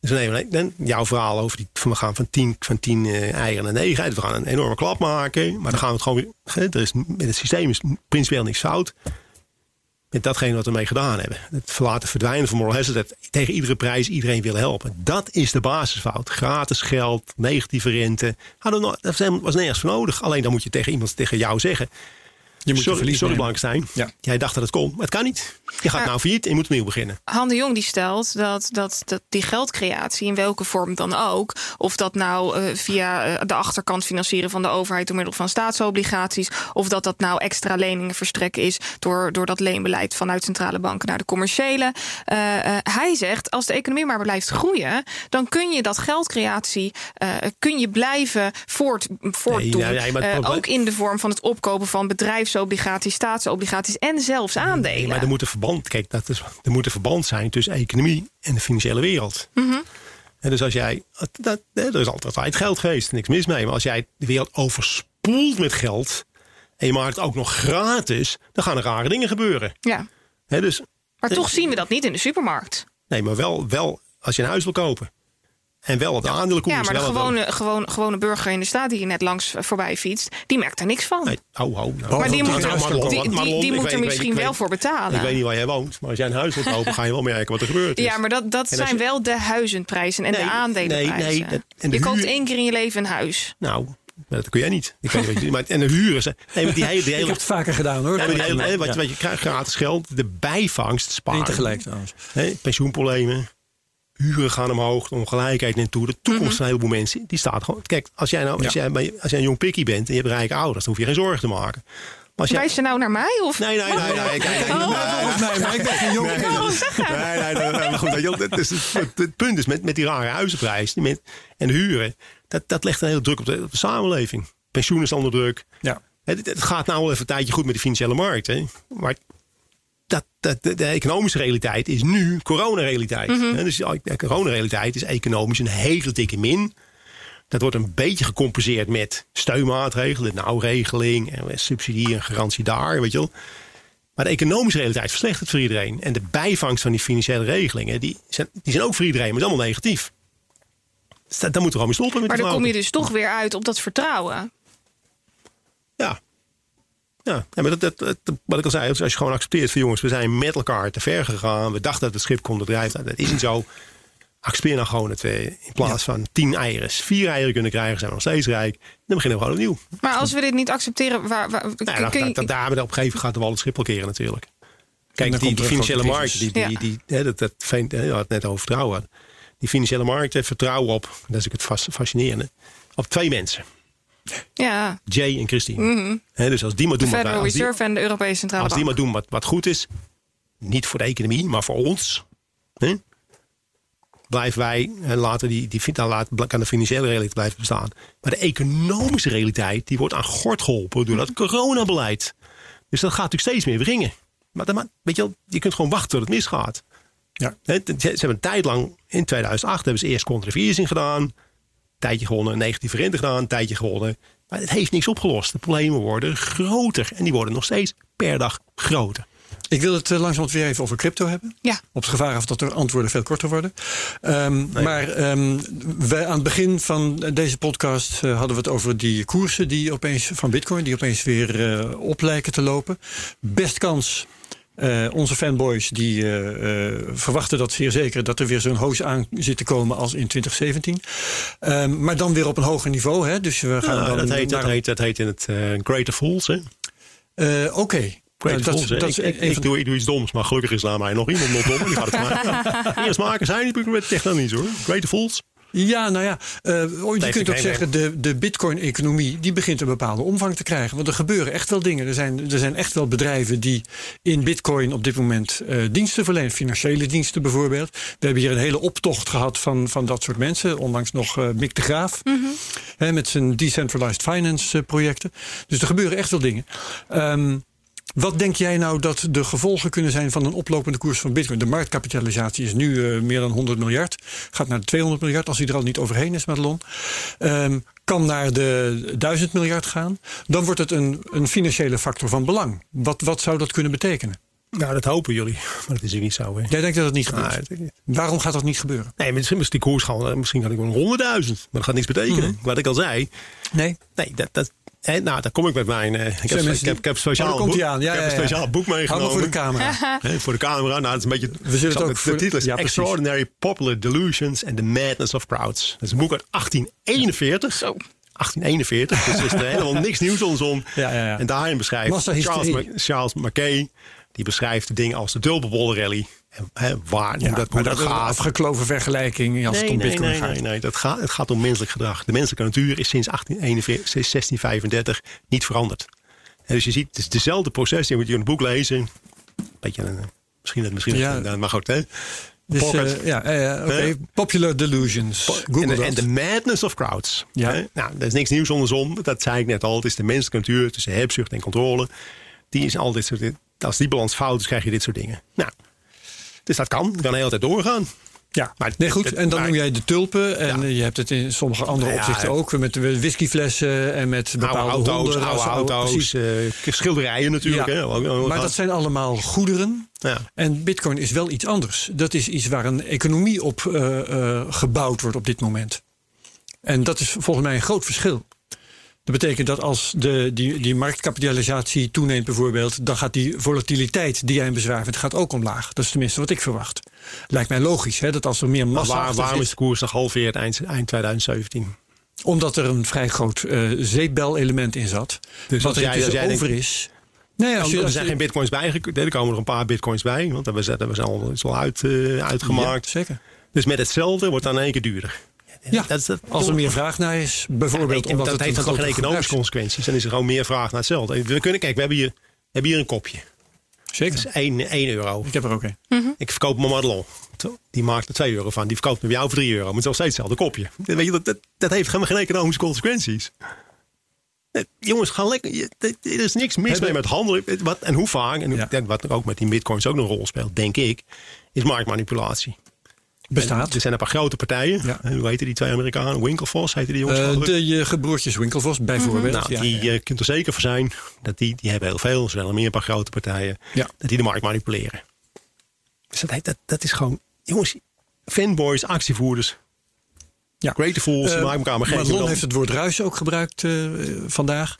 Dus we dan jouw verhaal over die, van we gaan van 10 van tien, eh, eieren naar 9. We gaan een enorme klap maken. Maar dan gaan we het gewoon weer. Er is, met het systeem is principieel niks fout. Met datgene wat we mee gedaan hebben. Het verlaten verdwijnen van moral hazard. Dat tegen iedere prijs iedereen willen helpen. Dat is de basisfout. Gratis geld, negatieve rente. Nog- Dat was nergens voor nodig. Alleen dan moet je tegen iemand, tegen jou zeggen. Je moet sorry, verlies sorry. Blankenstein. Ja. Jij dacht dat het kon, maar het kan niet. Je gaat Maar- nou failliet en je moet opnieuw beginnen. Han de Jong die stelt dat, dat, dat die geldcreatie, in welke vorm dan ook, of dat nou eh, via eh, de achterkant financieren van de overheid door middel van staatsobligaties, of dat dat nou extra leningen verstrekken is door, door dat leenbeleid vanuit centrale banken naar de commerciële. Eh, eh, hij zegt, als de economie maar blijft groeien, dan kun je dat geldcreatie eh, kun je blijven voort, voortdoen. Nee, ook in de vorm van het opkopen van bedrijfsobligaties, staatsobligaties en zelfs aandelen. Maar er moet een verband, kijk, dat is, er moet een verband zijn tussen economie en de financiële wereld. Mhm. En dus als jij, dat, er is altijd geld geweest, niks mis mee. Maar als jij de wereld overspoelt met geld en je maakt het ook nog gratis, dan gaan er rare dingen gebeuren. ja. Dus Maar toch zien we dat niet in de supermarkt. nee, maar wel, wel als je een huis wil kopen. En wel op de aandelenkoers. Ja, maar de gewone, gewone, gewone burger in de staat die je net langs voorbij fietst, die merkt er niks van. Nee, oh, oh, nou. maar die moet, er- die, die, ik moet weet- er ik misschien weet- wel voor betalen. Ik weet niet waar jij woont, maar als jij een huis wilt kopen, ga je wel merken wat er gebeurt. Ja, maar dat, dat En zijn je- wel de huizenprijzen en Nee, de aandelenprijzen. nee, nee, dat- en de je koopt huur- één keer in je leven een huis. Nou, dat kun jij niet. Ik weet niet maar, en de huren. zijn- Nee, maar die hele, die *laughs* Ik hele, heb het vaker gedaan hoor. Die hele- hè, wat, Ja. je- wat je krijgt gratis geld, de bijvangst sparen. Eén tegelijk trouwens. Pensioenproblemen, huren gaan omhoog, ongelijkheid naartoe. De toekomst van een heleboel mensen, die staat gewoon... Kijk, als jij, nou, als, jij, bij- als jij een jong pikkie bent en je hebt rijke ouders, dan hoef je geen zorgen te maken. Maar als jij, Wijs je nou naar mij? Of? Nee, nee, nee. Oh. nee, ik ben geen jongen. Nee, nee, nee, nee, nee, maar goed, het, is- het, het punt is met, met die rare huizenprijs die met, en de huren, dat, dat legt een hele druk op de, op de samenleving. Pensioen is onder druk. Ja. Het, het gaat nou wel even een tijdje goed met de financiële markt. Hè? Maar dat, dat, de, economische realiteit is nu coronarealiteit. Hè, Dus de coronarealiteit is economisch een hele dikke min. Dat wordt een beetje gecompenseerd met steunmaatregelen, nauwregeling, en subsidie en garantie daar, weet je wel. Maar de economische realiteit verslechtert voor iedereen. En de bijvangst van die financiële regelingen, die zijn, die zijn ook voor iedereen, maar is allemaal negatief. Dus dat, dat moet er gewoon mee stoppen met Maar dan kom je dus toch weer uit op dat vertrouwen. Ja. Ja, ja, maar dat, dat, dat- wat ik al zei, als je gewoon accepteert van jongens, we zijn met elkaar te ver gegaan. We dachten dat het schip kon drijven. Nou, dat is niet zo. Accepteer nou gewoon dat we in plaats van tien eieren, vier eieren kunnen krijgen, zijn we nog steeds rijk. Dan beginnen we gewoon opnieuw. Maar als we dit niet accepteren, waar, waar, Nou, kun ja, je- dat, daar hebben we op een gegeven moment gaat de wal het schip keren natuurlijk. Kijk, die, financiële markt, die, die, Ja. die, hè, dat, dat, had het net over vertrouwen. Die financiële markt heeft vertrouwen op, dat is ook het fas- fascinerende, op twee mensen. Ja, Jay en Christine. Hè, dus als die maar de doen wat, Federal als die, Reserve en de Europese Centrale als die maar doen wat, wat goed is, niet voor de economie, maar voor ons, hè, blijven wij en laten die, die, dan laat, kan de financiële realiteit blijven bestaan. Maar de economische realiteit die wordt aan gort geholpen door dat coronabeleid. Dus dat gaat natuurlijk steeds meer wringen. Maar, dan- maar weet je, wel, je kunt gewoon wachten tot het misgaat. Ja. Hè, Ze ze hebben een tijd lang, in 2008 hebben ze eerst controversie gedaan. Tijdje gewonnen, een negatieve rente gedaan, een tijdje gewonnen. Maar het heeft niks opgelost. De problemen worden groter. En die worden nog steeds per dag groter. Ik wil het eh, langzaam weer even over crypto hebben. Ja. Op het gevaar af dat de antwoorden veel korter worden. Ehm, Maar ehm, wij, aan het begin van deze podcast eh, hadden we het over die koersen die opeens van Bitcoin, die opeens weer eh, op lijken te lopen. Best kans. Eh, onze fanboys die eh, eh, verwachten dat zeer zeker dat er weer zo'n hoos aan zit te komen als in 2017. Ehm, maar dan weer op een hoger niveau. Hè? Dus we gaan Nou, dan dat, heet, naar dat, heet, dat heet in het Greater Fools. Oké. Great Nou, Fools, dat ik, doe, ik doe iets doms, maar gelukkig is daar mij nog iemand nog dom. en Die gaat het maken. *laughs* Eerst maken zijn die met technisch hoor. Greater Fools. Ja, nou ja, eh, je kunt ook zeggen, de, de bitcoin-economie die begint een bepaalde omvang te krijgen. Want er gebeuren echt wel dingen. Er zijn, er zijn echt wel bedrijven die in bitcoin op dit moment eh, diensten verlenen. Financiële diensten bijvoorbeeld. We hebben hier een hele optocht gehad van, van dat soort mensen. Ondanks nog eh Mick de Graaf. Hè, met zijn decentralized finance projecten. Dus er gebeuren echt wel dingen. Ehm, wat denk jij nou dat de gevolgen kunnen zijn van een oplopende koers van Bitcoin? De marktkapitalisatie is nu eh, meer dan 100 miljard. Gaat naar de 200 miljard als hij er al niet overheen is, Madelon. Ehm, kan naar de 1000 miljard gaan. Dan wordt het een, een financiële factor van belang. Wat, wat zou dat kunnen betekenen? Nou, dat hopen jullie. *laughs* Maar dat is ook niet zo. Hè? Jij denkt dat het niet gebeurt. Nou. Waarom gaat dat niet gebeuren? Nee, misschien is die koers gewoon, eh, misschien kan ik wel 100.000. Maar dat gaat niks betekenen. Wat ik al zei. Nee. Nee, dat, dat, hè, nou, daar kom ik met mijn. eh, ik, heb, ik, heb, ik heb een speciaal, Oh, daar komt boek, hij aan. Ja, ik heb ja, een ja. speciaal boek Hou meegenomen. voor de camera. *laughs* Hè, voor de camera. Nou, het is een beetje. We zullen het ook de, voor- de titel is. Extraordinary Popular Delusions and the Madness of Crowds. Dat is een boek uit 1841. Zo. 1841. dus er is er *laughs* helemaal niks nieuws om zon. Ja, ja, ja. En daarin beschrijft. Charles, Ma- Charles Mackay, die beschrijft de dingen als de dubbelbolle rally. En, hè, waar, Ja, dat, maar dat dat is een gaat. afgekloven vergelijking als het Nee, om nee, bitcoin nee, gaat. nee, nee. Dat gaat, het gaat om menselijk gedrag. De menselijke natuur is sinds 1841, sinds 1635 niet veranderd. En dus je ziet, het is dezelfde proces. Je moet je een boek lezen. Beetje misschien dat misschien, Ja. een- maar goed. Hè? Dus, eh, ja, eh? Popular delusions. Google en, de, dat. madness of crowds. Ja. Hè? Nou, er is niks nieuws onder de zon. Dat zei ik net al. Het is de menselijke natuur tussen hebzucht en controle. Die is al dit soort Als die balans fout is, krijg je dit soort dingen. Nou, dus dat kan. Het kan de hele tijd doorgaan. Ja, Maar nee, goed. En dan maar- noem jij de tulpen. En Ja. je hebt het in sommige andere Ja, opzichten ja. ook. Met de whiskyflessen en met bepaalde oude auto's, honden. oude auto's, Precies. eh, schilderijen natuurlijk. Hè? Maar dat zijn allemaal goederen. Ja. En bitcoin is wel iets anders. Dat is iets waar een economie op eh, eh, gebouwd wordt op dit moment. En dat is volgens mij een groot verschil. Dat betekent dat als de, die, die marktkapitalisatie toeneemt bijvoorbeeld... dan gaat die volatiliteit die jij in bezwaar vindt, gaat ook omlaag. Dat is tenminste wat ik verwacht. Lijkt mij logisch hè, dat als er meer Maar massa waar, waarom is de koers nog halveerd eind, eind 2017? Omdat er een vrij groot eh zeepbel-element in zat. Dus wat er jij- over denkt- is... Nee, als je, er zijn je- geen bitcoins bijgekomen. Er komen er een paar bitcoins bij. Want we zijn, we al, is al uit, eh, uitgemaakt. Ja, zeker. Dus met hetzelfde wordt het dan in één keer duurder. Ja, Dat is dat- als er meer vraag naar is, bijvoorbeeld Ja, omdat dat het heeft een dan toch geen economische consequenties. Dan is er gewoon meer vraag naar hetzelfde. We kunnen, kijk, we hebben hier, hebben hier een kopje. Zeker. Dat is 1, 1 euro. Ik heb er ook een. Ik verkoop mijn Madelon. Die maakt er 2 euro van. Die verkoopt me bij jou voor 3 euro. Maar het is nog steeds hetzelfde kopje. Weet je, dat, dat, dat heeft helemaal geen economische consequenties. Jongens, ga lekker. Er er is niks mis mee met handelen. Wat, en hoe vaak, en Ja. wat ook met die bitcoins ook een rol speelt, denk ik, is marktmanipulatie. Bestaat. Er zijn een paar grote partijen. Ja. En Hoe heten die twee Amerikanen? Winklevoss heten die jongens. Ik. de je gebroertjes Winkelvos bijvoorbeeld. Nou, ja, die ja. eh, kunt er zeker voor zijn dat die, die hebben heel veel. Er zijn meer een paar grote partijen. Ja. Dat die de markt manipuleren. Dus dat, dat, dat is gewoon, jongens, fanboys, actievoerders. Ja. Great fools, die Eh, maken elkaar maar geen Madelon heeft het woord ruis ook gebruikt vandaag.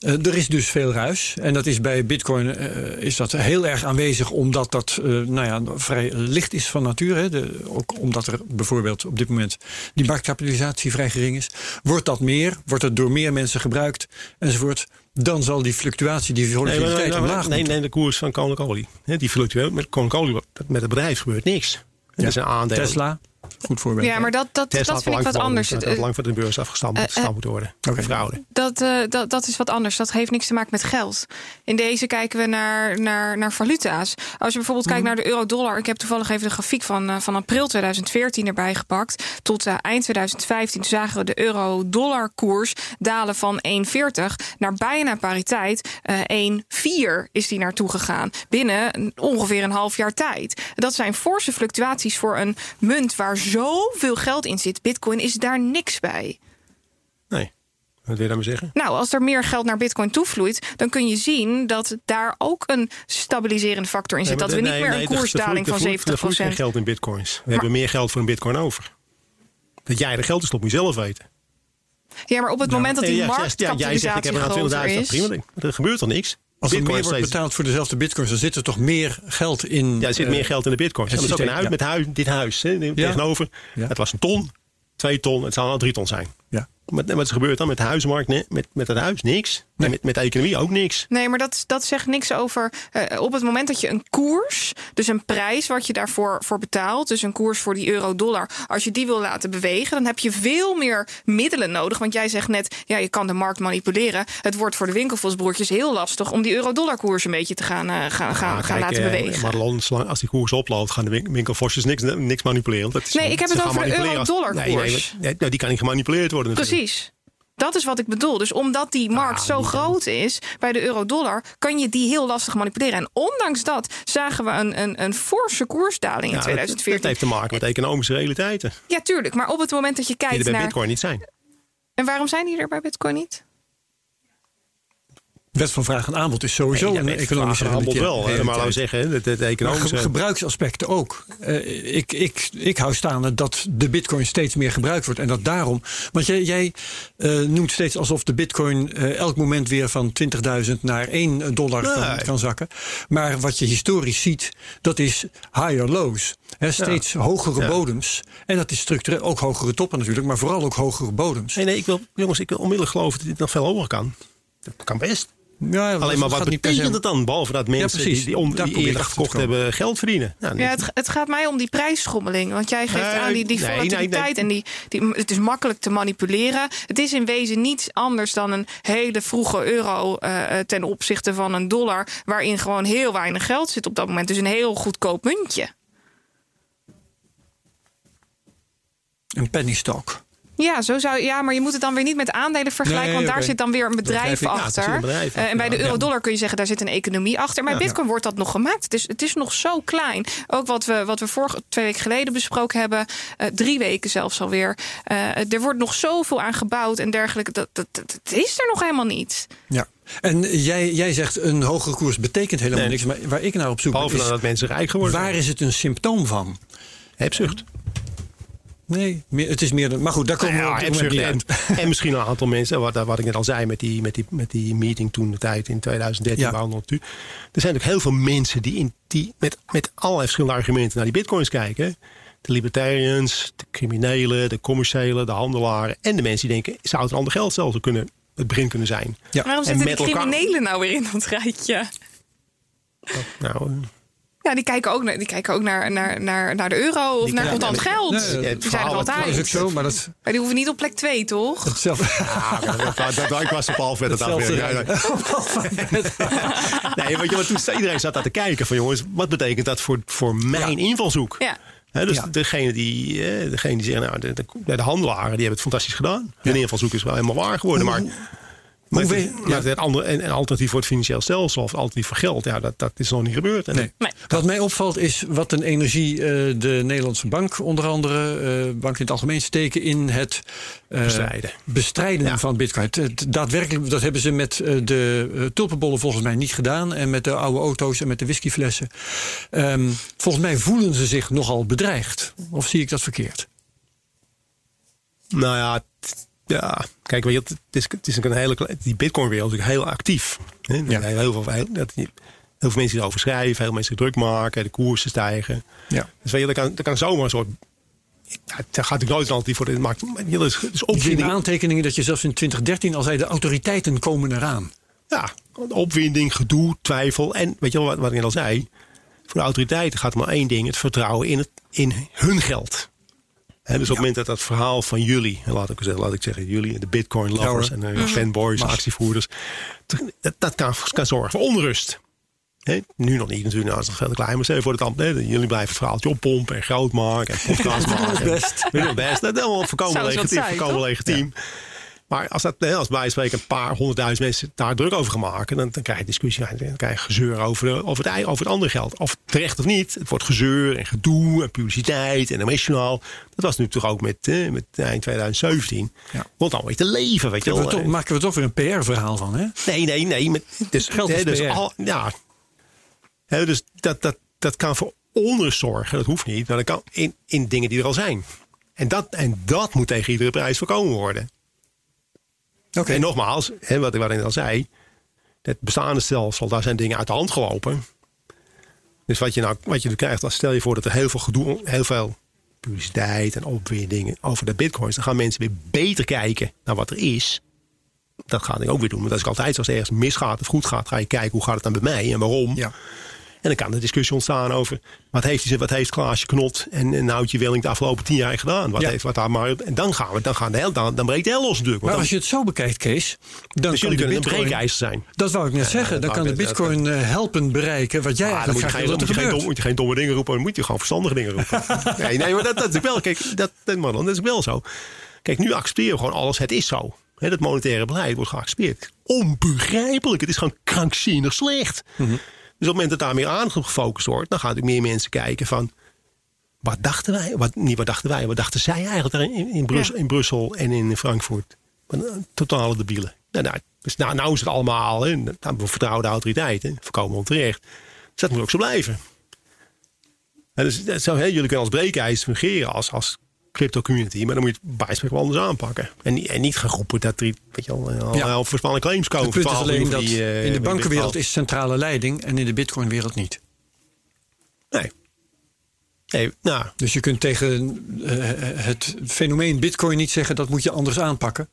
Eh, er is dus veel ruis. En dat is bij bitcoin eh, is dat heel erg aanwezig. Omdat dat eh, nou ja, vrij licht is van natuur. Hè. De, ook omdat er bijvoorbeeld op dit moment die marktkapitalisatie vrij gering is. Wordt dat meer, wordt het door meer mensen gebruikt enzovoort. Dan zal die fluctuatie, die Nee, volatiliteit omlaag nee, moeten. nee, de koers van koninklijke olie. Die fluctueert. Met koninklijke olie, met het bedrijf gebeurt niks. Dat is een aandeel. Tesla, goed voorbeeld. Ja, maar dat, dat, Tesla dat vind ik wat anders. Dat Het, had lang van de beurs afgestampt eh, gestampt moeten worden. Oké. Fraude. Dat, eh, dat, dat is wat anders. Dat heeft niks te maken met geld. In deze kijken we naar, naar, naar valuta's. Als je bijvoorbeeld kijkt naar de euro-dollar. Ik heb toevallig even de grafiek van, eh, van april 2014 erbij gepakt. Tot eh, eind 2015 Toen zagen we de euro-dollar koers dalen van 1,40 naar bijna pariteit. eh 1,4 is die naartoe gegaan. Binnen ongeveer een half jaar tijd. Dat zijn forse fluctuaties voor een munt waar zoveel geld in zit. Bitcoin is daar niks bij. Nee. Wat wil je daarmee zeggen? Nou, als er meer geld naar Bitcoin toevloeit, dan kun je zien dat daar ook een stabiliserende factor in zit. Nee, dat we niet meer nee, een er- koersdaling er van vloeit- Er vloeit geen 70%. geld in bitcoins. We hebben meer geld voor een bitcoin over. Dat jij er geld is, moet je zelf weten. Ja, maar op het moment dat die zegt- ja, jij zegt, ik heb er nou groter 20.000. is... Prima, er gebeurt toch niks? Als er Bitcoin meer is wordt betaald voor dezelfde bitcoins, dan zit er toch meer geld in. Ja, er zit eh, meer geld in de bitcoins. het En dat is ook een ja. met huis, dit huis hè, tegenover. Ja. Het was een ton, twee ton, het zou nou drie ton zijn. Ja. Met, wat is er gebeurd dan met de huismarkt? Nee, met, met het huis niks. Nee. En met, met de economie ook niks. Nee, maar dat, dat zegt niks over. eh, op het moment dat je een koers, dus een prijs wat je daarvoor voor betaalt, dus een koers voor die euro-dollar, als je die wil laten bewegen, dan heb je veel meer middelen nodig. Want jij zegt net, ja, je kan de markt manipuleren. Het wordt voor de winkelvosbroertjes heel lastig om die euro-dollar-koers een beetje te gaan, eh, gaan, gaan, Nou, gaan kijk, laten eh, bewegen. Maar als die koers oploopt, gaan de win- winkelvosjes niks, niks manipuleren. Dat is Nee, ik heb het over de euro-dollar Nee, koers. nee, nee, nou, die kan niet gemanipuleerd worden natuurlijk. Precies. Dat is wat ik bedoel. Dus omdat die markt Ah, zo groot is bij de euro-dollar, kan je die heel lastig manipuleren. En ondanks dat zagen we een, een, een forse koersdaling in Ja, dat- 2014. Dat heeft te maken met economische realiteiten. Ja, tuurlijk. Maar op het moment dat je Die er kijkt bij naar. bitcoin niet zijn. En waarom zijn die er bij Bitcoin niet? Wet van vraag en aanbod is sowieso een economische aanbod wel. Maar laten we zeggen, het, economische... ge- gebruiksaspecten ook. Eh, ik, ik, ik hou staande dat de bitcoin steeds meer gebruikt wordt. En dat daarom. Want jij, jij eh, noemt steeds alsof de bitcoin eh, elk moment weer van 20.000 naar 1 dollar kan, Nee. kan zakken. Maar wat je historisch ziet, dat is higher lows. Steeds hogere Ja. bodems. En dat is structureel ook hogere toppen natuurlijk, maar vooral ook hogere bodems. Nee, nee, ik wil, jongens, ik wil onmiddellijk geloven dat dit nog veel hoger kan. Dat kan best. Ja, Alleen maar wat betekent het dan? Behalve dat mensen precies. die, die, on- die eerder gekocht hebben geld verdienen. Nou, Ja, het, het gaat mij om die prijsschommeling. Want jij geeft aan die, die nee, nee, volatiliteit nee. en die, die, het is makkelijk te manipuleren. Het is in wezen niets anders dan een hele vroege euro eh, eh, ten opzichte van een dollar. Waarin gewoon heel weinig geld zit op dat moment. Dus een heel goedkoop muntje. Een penny stock. Ja, zo zou, ja, maar je moet het dan weer niet met aandelen vergelijken. Nee, want daar zit dan weer een bedrijf. Ja, achter. een bedrijf. Eh, en bij de euro-dollar kun je zeggen, daar zit een economie achter. Maar Ja. Bitcoin wordt dat nog gemaakt. Het is, het is nog zo klein. Ook wat we, wat we vorige twee weken geleden besproken hebben. eh, drie weken zelfs alweer. Eh, er wordt nog zoveel aan gebouwd en dergelijke. Dat, dat, dat, dat is er nog helemaal niet. Ja. En jij, jij zegt een hogere koers betekent helemaal Nee. niks. Maar waar ik naar op zoek ben, Behalve is, dat mensen rijk geworden waar is het een symptoom van? Hebzucht. Nee, meer, het is meer. de- Maar goed, daar komen we Ja, op En, en misschien een aantal mensen, wat, wat ik net al zei met die, met die, met die meeting toen de tijd in 2013. Ja. waar we nu- Er zijn ook heel veel mensen die, in, die met, met allerlei verschillende argumenten naar die bitcoins kijken. De libertarians, de criminelen, de commerciële, de handelaren. En de mensen die denken, zou het een ander geld zelf kunnen, het begin kunnen zijn. Ja. Waarom En zitten elkaar- criminelen nou weer in dat rijtje? Nou, Ja, die kijken ook naar, die kijken ook naar, naar, naar, naar de euro of Die naar contant geld. nee, die zijn er Dat is ook altijd. zo, maar dat Maar die hoeven niet op plek 2, toch? hetzelfde. *laughs* Ah, dat, dat, dat, ik was op half met het afwerken. Ja, ja. *laughs* Nee, want toen sta- iedereen zat daar te kijken van jongens, wat betekent dat voor, voor mijn invalshoek? Ja. Dus Ja. degene die, eh, degene die zeggen, nou, de, de, de handelaren die hebben het fantastisch gedaan. Hun invalshoek is wel helemaal waar geworden. Maar, maar, hoe het, weet- maar het andere, en, en alternatief voor het financieel stelsel of alternatief voor geld, ja, dat, dat is nog niet gebeurd. En Nee. Nee. Wat mij opvalt is wat een energie eh, de Nederlandse bank, onder andere, eh bank in het algemeen, steken in het eh, Bestrijden. bestrijden Ja. van Bitcoin. Het- daadwerkelijk, dat hebben ze met de tulpenbollen volgens mij niet gedaan en met de oude auto's en met de whiskyflessen. Ehm, volgens mij voelen ze zich nogal bedreigd. Of zie ik dat verkeerd? Nou ja, ja. kijk, weet je, het is, het is een hele, die Bitcoin-wereld is natuurlijk heel actief. Hè? Ja. Heel, veel, heel, dat, heel veel mensen die erover schrijven, heel veel mensen druk maken, de koersen stijgen. Ja. Dus weet je, dat kan, dat kan zomaar een soort. Ja, het gaat natuurlijk nooit een alternatief voor dit maakt. Maar ja, dat is, dat is Ik zie in de opwinding. aantekeningen dat je zelfs in 2013 al zei de autoriteiten komen eraan. Ja, opwinding, gedoe, twijfel. En weet je wel wat, wat ik net al zei? Voor de autoriteiten gaat maar één ding: het vertrouwen in, het, in hun geld. Dus op het moment dat dat verhaal van jullie, laat ik, zeggen, laat ik zeggen, jullie, de Bitcoin lovers Ja, en de fanboys, Mag. actievoerders, dat, dat kan, kan zorgen voor onrust. Nu nog niet natuurlijk, nou, dat is nog veel te klein, maar stel voor dan, hè, jullie blijven het verhaaltje oppompen en groot maken en *laughs* podcast maken. best. Het best. Dat is allemaal voorkomen legitiem. zijn, Voorkomen legitiem. Maar als, dat, als bij spreken een paar honderdduizend mensen daar druk over gaan maken, dan, dan krijg je discussie, dan krijg je gezeur over, de, over, het, over het andere geld. Of terecht of niet, het wordt gezeur en gedoe en publiciteit en emotionaal. Dat was nu toch ook met, eh, met eind 2017. Ja. Wordt dan weer te leven, weet je we wel. toch, maken we toch weer een PR-verhaal van, hè? Nee, nee, nee. Met, dus, Geld is hè, dus al, ja. Hè, dus dat, dat, dat kan voor onrust zorgen. Dat hoeft niet. Maar dat kan in, in dingen die er al zijn. En dat, en dat moet tegen iedere prijs voorkomen worden. En nogmaals, hè, wat, ik- wat ik al zei. Het bestaande stelsel, daar zijn dingen uit de hand gelopen. Dus wat je nou wat je nu krijgt, als stel je voor dat er heel veel gedoe, heel veel publiciteit en opwindingen over de bitcoins. Dan gaan mensen weer beter kijken naar wat er is. Dat ga ik ook weer doen. Want dat is altijd. Als er ergens misgaat of goed gaat, ga je kijken hoe gaat het dan bij mij en waarom. Ja. En dan kan de discussie ontstaan over wat heeft, die, wat heeft Klaasje Knot en, en Noutje Welling de afgelopen tien jaar gedaan. Wat Ja. heeft wat daar maar. En dan gaan we, dan gaan de hel, dan, dan breekt de hel los natuurlijk. Maar als je dan, het zo bekijkt, Kees, dan dus kan de een bitcoin... zijn. Dat wou ik net zeggen. Dan kan de bitcoin eh, helpen bereiken wat jij Ah, dan eigenlijk moet je, graag geen, wil dat moet, je geen, moet je geen domme dingen roepen, dan moet je gewoon verstandige dingen roepen. *laughs* nee, nee, maar dat, dat is wel, kijk, dat, dat, man, dat is wel zo. Kijk, nu accepteren we gewoon alles, het is zo. Hè, dat monetaire beleid wordt geaccepteerd. Onbegrijpelijk, het is gewoon krankzinnig slecht. Op het moment dat daar meer aandacht gefocust wordt, dan gaan natuurlijk meer mensen kijken van. Wat dachten wij? Wat, niet wat dachten wij, wat dachten zij eigenlijk daar in, in, Brussel, Ja. in Brussel en in Frankfurt? Totale debielen. Nou, nou, Dus nou, nou is het allemaal, hè, nou, we vertrouwen de autoriteiten, voorkomen onterecht. Dus dat moet ook zo blijven. En dus, zou, hè, jullie kunnen als breekijzer fungeren als, als crypto community, maar dan moet je het bijspreken wel anders aanpakken. En, niet- en niet gaan roepen dat er weet je al, Ja. al voorspellende claims komen. Het punt is voor 12 alleen dat die, eh, in de bankenwereld is centrale leiding en in de bitcoinwereld niet. Nee. Nee, nou, Dus je kunt tegen eh, het fenomeen bitcoin niet zeggen dat moet je anders aanpakken.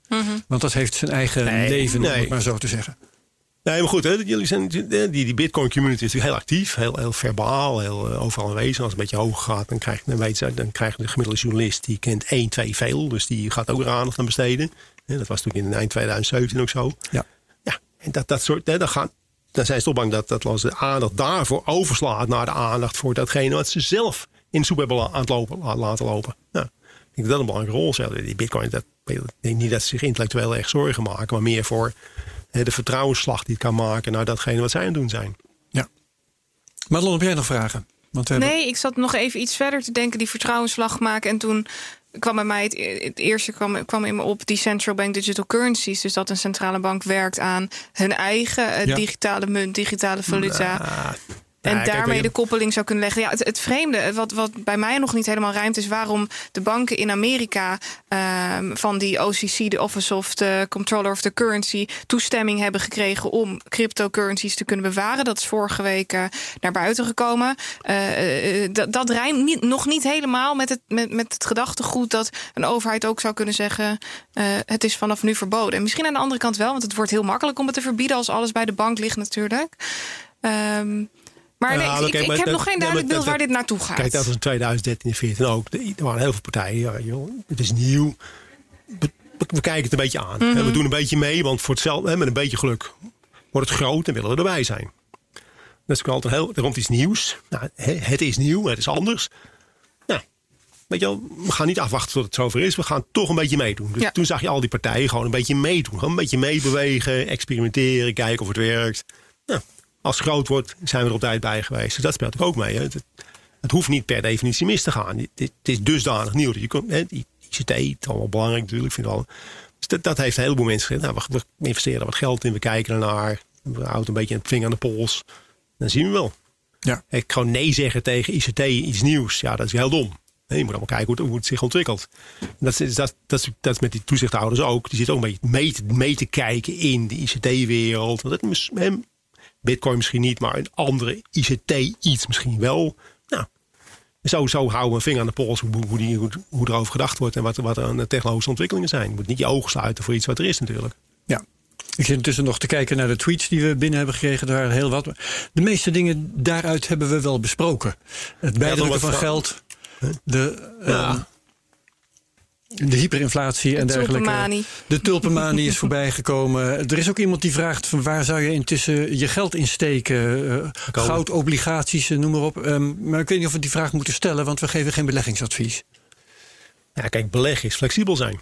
Want dat heeft zijn eigen Nee, leven, om het maar zo te zeggen. Nee, maar goed, hè, jullie zijn, die, die Bitcoin community is natuurlijk heel actief, heel, heel verbaal, heel eh, overal aanwezig. Als het een beetje hoger gaat, dan krijg, dan weet ze, dan krijgt de gemiddelde journalist, die kent 1, 2 veel. Dus die gaat ook er aandacht aan besteden. Hè, dat was natuurlijk in eind 2017 ook zo. Ja. Ja, en dat, dat soort, hè, dan, gaan, dan zijn ze toch bang dat, dat als de aandacht daarvoor overslaat naar de aandacht voor datgene wat ze zelf in de soep hebben aan het lopen, la- laten lopen. Nou, ik denk dat dat een belangrijke rol speelt. Die Bitcoin, dat, ik denk niet dat ze zich intellectueel erg zorgen maken, maar meer voor de vertrouwensslag die het kan maken naar datgene wat zij aan het doen zijn. ja. Madelon, heb jij nog vragen? Want hebben- Nee, ik zat nog even iets verder te denken, die vertrouwensslag maken. En toen kwam bij mij het, het eerste kwam, kwam in me op die central bank digital currencies. Dus dat een centrale bank werkt aan hun eigen eh, Ja. digitale munt, digitale valuta. Ah, En ja, kijk, daarmee de koppeling zou kunnen leggen. Ja, het, het vreemde, wat, wat bij mij nog niet helemaal ruimt, is waarom de banken in Amerika ehm, van die OCC, de Office of the Controller of the Currency, toestemming hebben gekregen om cryptocurrencies te kunnen bewaren. Dat is vorige week eh, naar buiten gekomen. Eh, eh, dat, dat rijmt niet, nog niet helemaal met het, met, met het gedachtegoed dat een overheid ook zou kunnen zeggen: het is vanaf nu verboden. En misschien aan de andere kant wel, want het wordt heel makkelijk om het te verbieden als alles bij de bank ligt, natuurlijk. Ehm, maar nee, ik, kijk, ik maar heb dat- nog geen duidelijk beeld waar dit naartoe gaat. Kijk, dat was in 2013 en 14 ook. Er waren heel veel partijen. Ja, joh, het is nieuw. We, we kijken het een beetje aan. Mhm. We doen een beetje mee, want voor hetzelfde, hè, met een beetje geluk wordt het groot en willen we erbij zijn. Dat is altijd heel. Er komt iets nieuws. Nou, het is nieuw, het is anders. Nou, weet je wel, we gaan niet afwachten tot het zover is. We gaan toch een beetje meedoen. Dus Ja. toen zag je al die partijen gewoon een beetje meedoen. Gewoon een beetje meebewegen, experimenteren, kijken of het werkt. Als het groot wordt, zijn we er op tijd bij geweest. Dus dat speelt ook mee. Hè. Het, het hoeft niet per definitie mis te gaan. Het, het is dusdanig nieuw. Dat je kon, hè, ICT, het is allemaal belangrijk natuurlijk. Ik vind wel. Dus dat, dat heeft een heleboel mensen gezegd. Nou, we, we investeren er wat geld in. We kijken ernaar. We houden een beetje een vinger aan de pols. Dan zien we wel. Ja. Ik gewoon nee zeggen tegen ICT, iets nieuws. Ja, dat is heel dom. Nee, je moet allemaal kijken hoe het, hoe het zich ontwikkelt. En Dat is, dat, dat, is, dat is met die toezichthouders ook. Die zitten ook een beetje mee te, mee te kijken in de ICT-wereld. Want dat Bitcoin misschien niet, maar een andere ICT iets misschien wel. Nou, zo, zo houden we een vinger aan de pols hoe, hoe, die, hoe, hoe erover gedacht wordt en wat, wat er aan de technologische ontwikkelingen zijn. Je moet niet je ogen sluiten voor iets wat er is natuurlijk. Ja. Ik zit intussen nog te kijken naar de tweets die we binnen hebben gekregen. Waren heel wat. De meeste dingen daaruit hebben we wel besproken. Het bijdrukken wat van geld. De, Ja. ehm, de hyperinflatie en De dergelijke. tulpenmanie. De tulpenmanie is voorbij gekomen. Er is ook iemand die vraagt van waar zou je intussen je geld in steken? Eh, goud, obligaties, eh, noem maar op. Ehm, maar ik weet niet of we die vraag moeten stellen, want we geven geen beleggingsadvies. Ja, kijk, beleggen is flexibel zijn.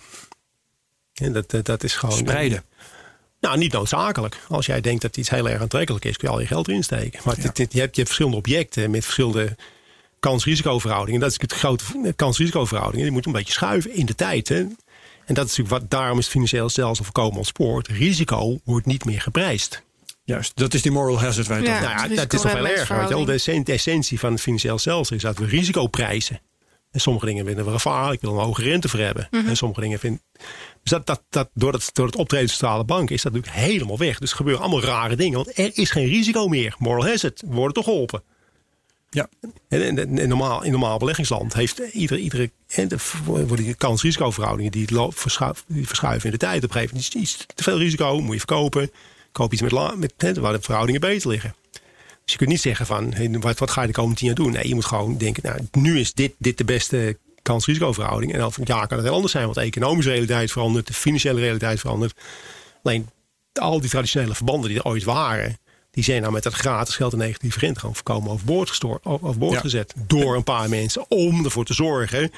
En dat, dat, dat is gewoon. Spreiden. Nou, niet noodzakelijk. Als jij denkt dat iets heel erg aantrekkelijk is, kun je al je geld erin steken. Maar Ja. je, hebt, je hebt verschillende objecten met verschillende kans-risicoverhoudingen. Dat is het grote kans-risicoverhoudingen. Die moet een beetje schuiven in de tijd. Hè. En dat is natuurlijk wat, daarom is het financieel stelsel voorkomen ontspoord. Risico wordt niet meer geprijsd. Juist, dat is die moral hazard waar je Ja. Nou ja, dat is nog veel erger. Weet je wel. risico-rendementsverhouding. De, essen- de essentie van het financieel stelsel is dat we risico prijzen. En sommige dingen vinden we gevaarlijk. Ik wil een hoge rente voor hebben. En sommige dingen vinden. Dus dat, dat, dat, door, het, door het optreden van centrale bank is dat natuurlijk helemaal weg. Dus er gebeuren allemaal rare dingen. Want er is geen risico meer. Moral hazard. We worden toch geholpen. Ja. En in normaal, in normaal beleggingsland heeft iedere, iedere en de, worden die kans-risicoverhoudingen die, verschuiven, in de tijd. Op een gegeven moment is te veel risico, moet je verkopen. Koop iets met, met waar de verhoudingen beter liggen. Dus je kunt niet zeggen van wat, wat ga je de komende tien jaar doen? Nee, je moet gewoon denken, nou, nu is dit, dit de beste kans-risicoverhouding. En over een jaar kan het heel anders zijn, want de economische realiteit verandert, de financiële realiteit verandert. Alleen al die traditionele verbanden die er ooit waren, die zijn nou met dat gratis geld en negatieve rente gewoon voorkomen overboord, gestoord, overboord Ja. gezet. Door een paar mensen om ervoor te zorgen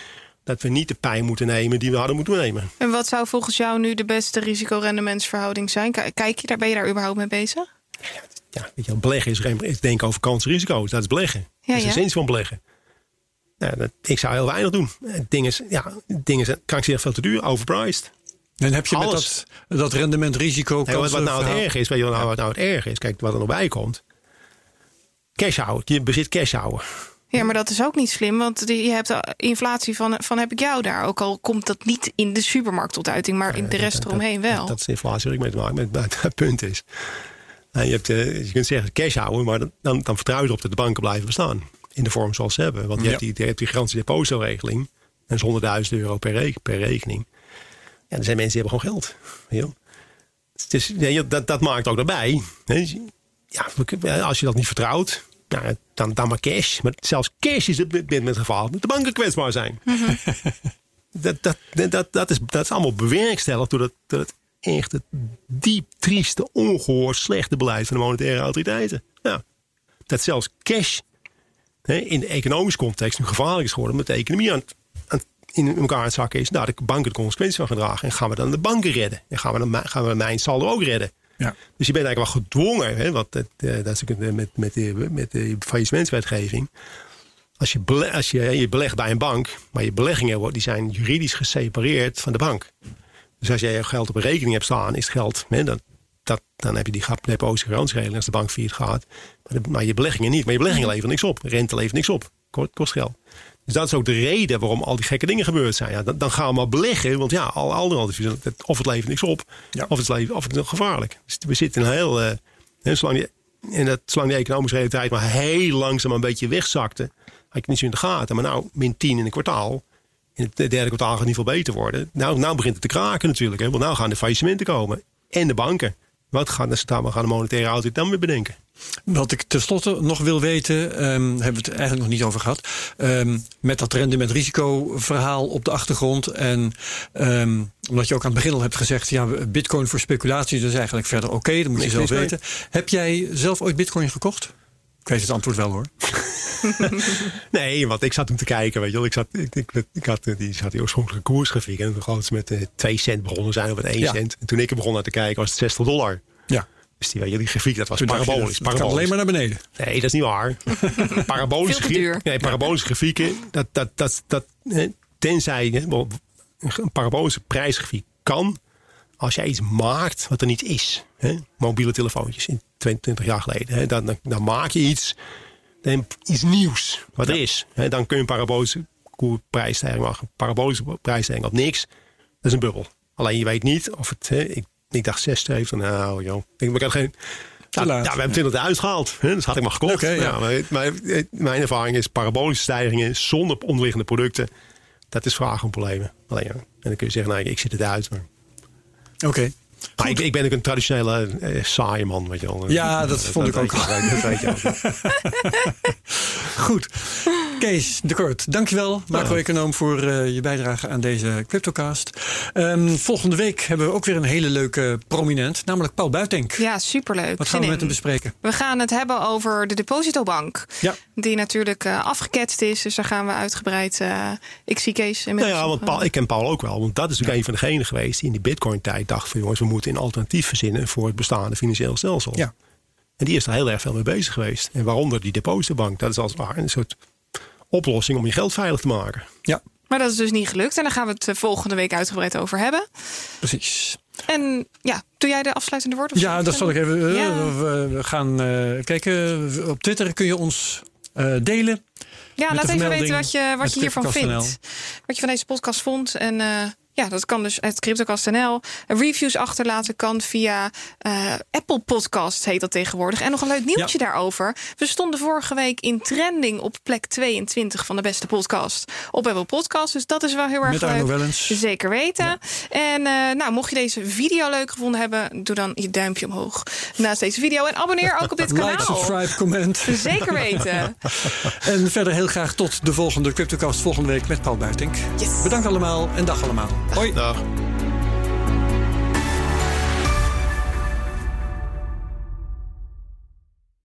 dat we niet de pijn moeten nemen die we hadden moeten nemen. En wat zou volgens jou nu de beste risicorendementsverhouding zijn? Kijk je daar, ben je daar überhaupt mee bezig? Ja, weet je, beleggen is, geen- is denken over kansen en risico's. Dat is beleggen. dat is de ja. essentie van beleggen. Nou, dat, ik zou heel weinig doen. Het ding is, ja, het ding is krankzinnig veel te duur, overpriced. Dan heb je Alles. met dat, dat rendement risico. Nee, wat, wat nou het verhaal- erg is, weet je wat nou, wat nou het erg is? Kijk, wat er nog bij komt. Cash houden. Je bezit cash houden. Ja, maar dat is ook niet slim, want die- je hebt de inflatie van, van heb ik jou daar. Ook al komt dat niet in de supermarkt tot uiting, maar in de rest Dat- eromheen wel. Dat is de inflatie waar ik mee te maken heb. Maar Het punt is. nou, je, hebt, eh, je kunt zeggen cash houden, maar dan, dan, dan vertrouw je erop dat de banken blijven bestaan. In de vorm zoals ze hebben. Want je Ja. hebt die, je hebt die garantie depositoregeling. Dat is 100.000 euro per, re- per rekening. Ja, er zijn mensen die hebben gewoon geld. Dus ja, dat, dat maakt ook erbij. Ja, als je dat niet vertrouwt, nou, dan, dan maar cash. Maar zelfs cash is het met met het geval de banken kwetsbaar zijn. dat, dat, dat, dat, is, dat is allemaal bewerkstelligd door dat, door het echt het diep, trieste, ongehoord slechte beleid van de monetaire autoriteiten. Ja. Dat zelfs cash hè, in de economische context nu gevaarlijk is geworden, omdat de economie aan, het- aan, het in elkaar aan het zakken is. Nou, de banken de consequenties van gaan dragen. En gaan we dan de banken redden? En gaan we, dan, gaan we mijn saldo ook redden? Ja. Dus je bent eigenlijk wel gedwongen, hè, want dat, eh, dat is ook met, met, de, met de faillissementswetgeving. Als je, bele- als je, je belegt bij een bank, maar je beleggingen die zijn juridisch gesepareerd van de bank. Dus als jij je geld op een rekening hebt staan, is het geld, hè, dan, dat, dan heb je die depositogarantieregeling als de bank failliet gaat. Maar, de- maar je beleggingen niet. Maar je beleggingen leveren niks op. Rente levert niks op. Kost, kost geld. Dus dat is ook de reden waarom al die gekke dingen gebeurd zijn. Ja, dan, dan gaan we maar beleggen. Want ja, al alternatieven, het- of het levert niks op, Ja. of, het levert, of het is gevaarlijk. Dus we zitten in een heel... eh, zolang, die, en dat, zolang die economische realiteit maar heel langzaam een beetje wegzakte... had ik het niet zo in de gaten. Maar nou, min 10 in een kwartaal... In het derde kwartaal gaat het niet veel beter worden. Nou, nou begint het te kraken natuurlijk. Hè? Want nou gaan de faillissementen komen. En de banken. Wat gaan de, we gaan de monetaire autoriteit dan weer bedenken? Wat ik tenslotte nog wil weten, ehm, hebben we het eigenlijk nog niet over gehad. Ehm, met dat rendement risico verhaal op de achtergrond. En ehm, omdat je ook aan het begin al hebt gezegd, ja, bitcoin voor speculatie, dat is eigenlijk verder oké, dat moet je zelf weten. Heb jij zelf ooit bitcoin gekocht? Ik weet het antwoord wel hoor. *laughs* Nee, want ik zat hem te kijken, weet je wel. Ik, zat, ik, ik, ik had eh, die, zat die oorspronkelijke koersgrafiek. En gewoon met eh 2 cent begonnen zijn of met 1 Ja. cent. En toen ik er begon naar te kijken was het 60 dollar. Ja, Dus die, weet je, die grafiek, dat was toen parabolisch. dat- dat kan alleen maar naar beneden. Nee, dat is niet waar. *laughs* parabolische, Veel te duur. gra- Nee, parabolische grafieken, dat, dat, dat, dat, tenzij een parabolische prijsgrafiek kan als jij iets maakt wat er niet is. Hè? Mobiele telefoontjes in 22 jaar geleden. Hè? Dan, dan, dan maak je iets, dan, iets nieuws wat er is. Hè? Dan kun je een parabolische prijsstijging maken. Een parabolische prijsstijging op niks. Dat is een bubbel. Alleen je weet niet of het... Hè, ik, ik dacht 6 7, nou joh. Ik, denk, ik had geen... Ja, we hebben 20 uitgehaald. Hè? Dus had ik maar gekocht. Ja. ja. maar, maar, mijn ervaring is parabolische stijgingen zonder onderliggende producten. Dat is vragen om problemen. Alleen, ja. En dan kun je zeggen, nou, ik zit het uit. Maar, Oké. maar ik, ik ben ook een traditionele eh, saaie man. Weet je wel. Ja, dat vond ik ook. Dat weet je ook. *laughs* Goed. Kees de Kort, dankjewel, macro-econoom, voor eh, je bijdrage aan deze CryptoCast. Ehm, volgende week hebben we ook weer een hele leuke prominent, namelijk Paul Buitenk. Ja, superleuk. Wat gaan we met hem bespreken? We gaan het hebben over de depositobank. Ja. Die natuurlijk eh, afgeketst is. Dus daar gaan we uitgebreid. eh, ik zie Kees Nou inmiddels. ja, want Paul, ik ken Paul ook wel. Want dat is natuurlijk een van degenen geweest die in die bitcoin-tijd dacht van... jongens, we moeten een alternatief verzinnen voor het bestaande financieel stelsel. Ja. En die is er heel erg veel mee bezig geweest. En waaronder die depositobank. Dat is als het ware een soort oplossing om je geld veilig te maken. Ja, Maar dat is dus niet gelukt. En daar gaan we het eh, volgende week uitgebreid over hebben. precies. En ja, doe jij de afsluitende woorden? of Ja, dat zal ik even. eh, Ja. we, we gaan eh, kijken. Op Twitter kun je ons eh, delen. Ja, laat de even weten wat je, wat je hiervan vindt. Wat je van deze podcast vond. En eh, ja, dat kan dus uit CryptoCast.nl. Reviews achterlaten kan via eh, Apple Podcasts, heet dat tegenwoordig. En nog een leuk nieuwtje daarover. We stonden vorige week in trending op plek 22 van de beste podcast op Apple Podcasts. Dus dat is wel heel erg Met leuk. Wellens. Zeker weten. En eh, nou, mocht je deze video leuk gevonden hebben, doe dan je duimpje omhoog naast deze video. En abonneer ook op dit *laughs* kanaal. Like, subscribe, comment. Zeker *laughs* weten. En verder heel graag tot de volgende CryptoCast volgende week met Paul Buitenk. Yes. Bedankt allemaal en dag allemaal. Hoi. Dag.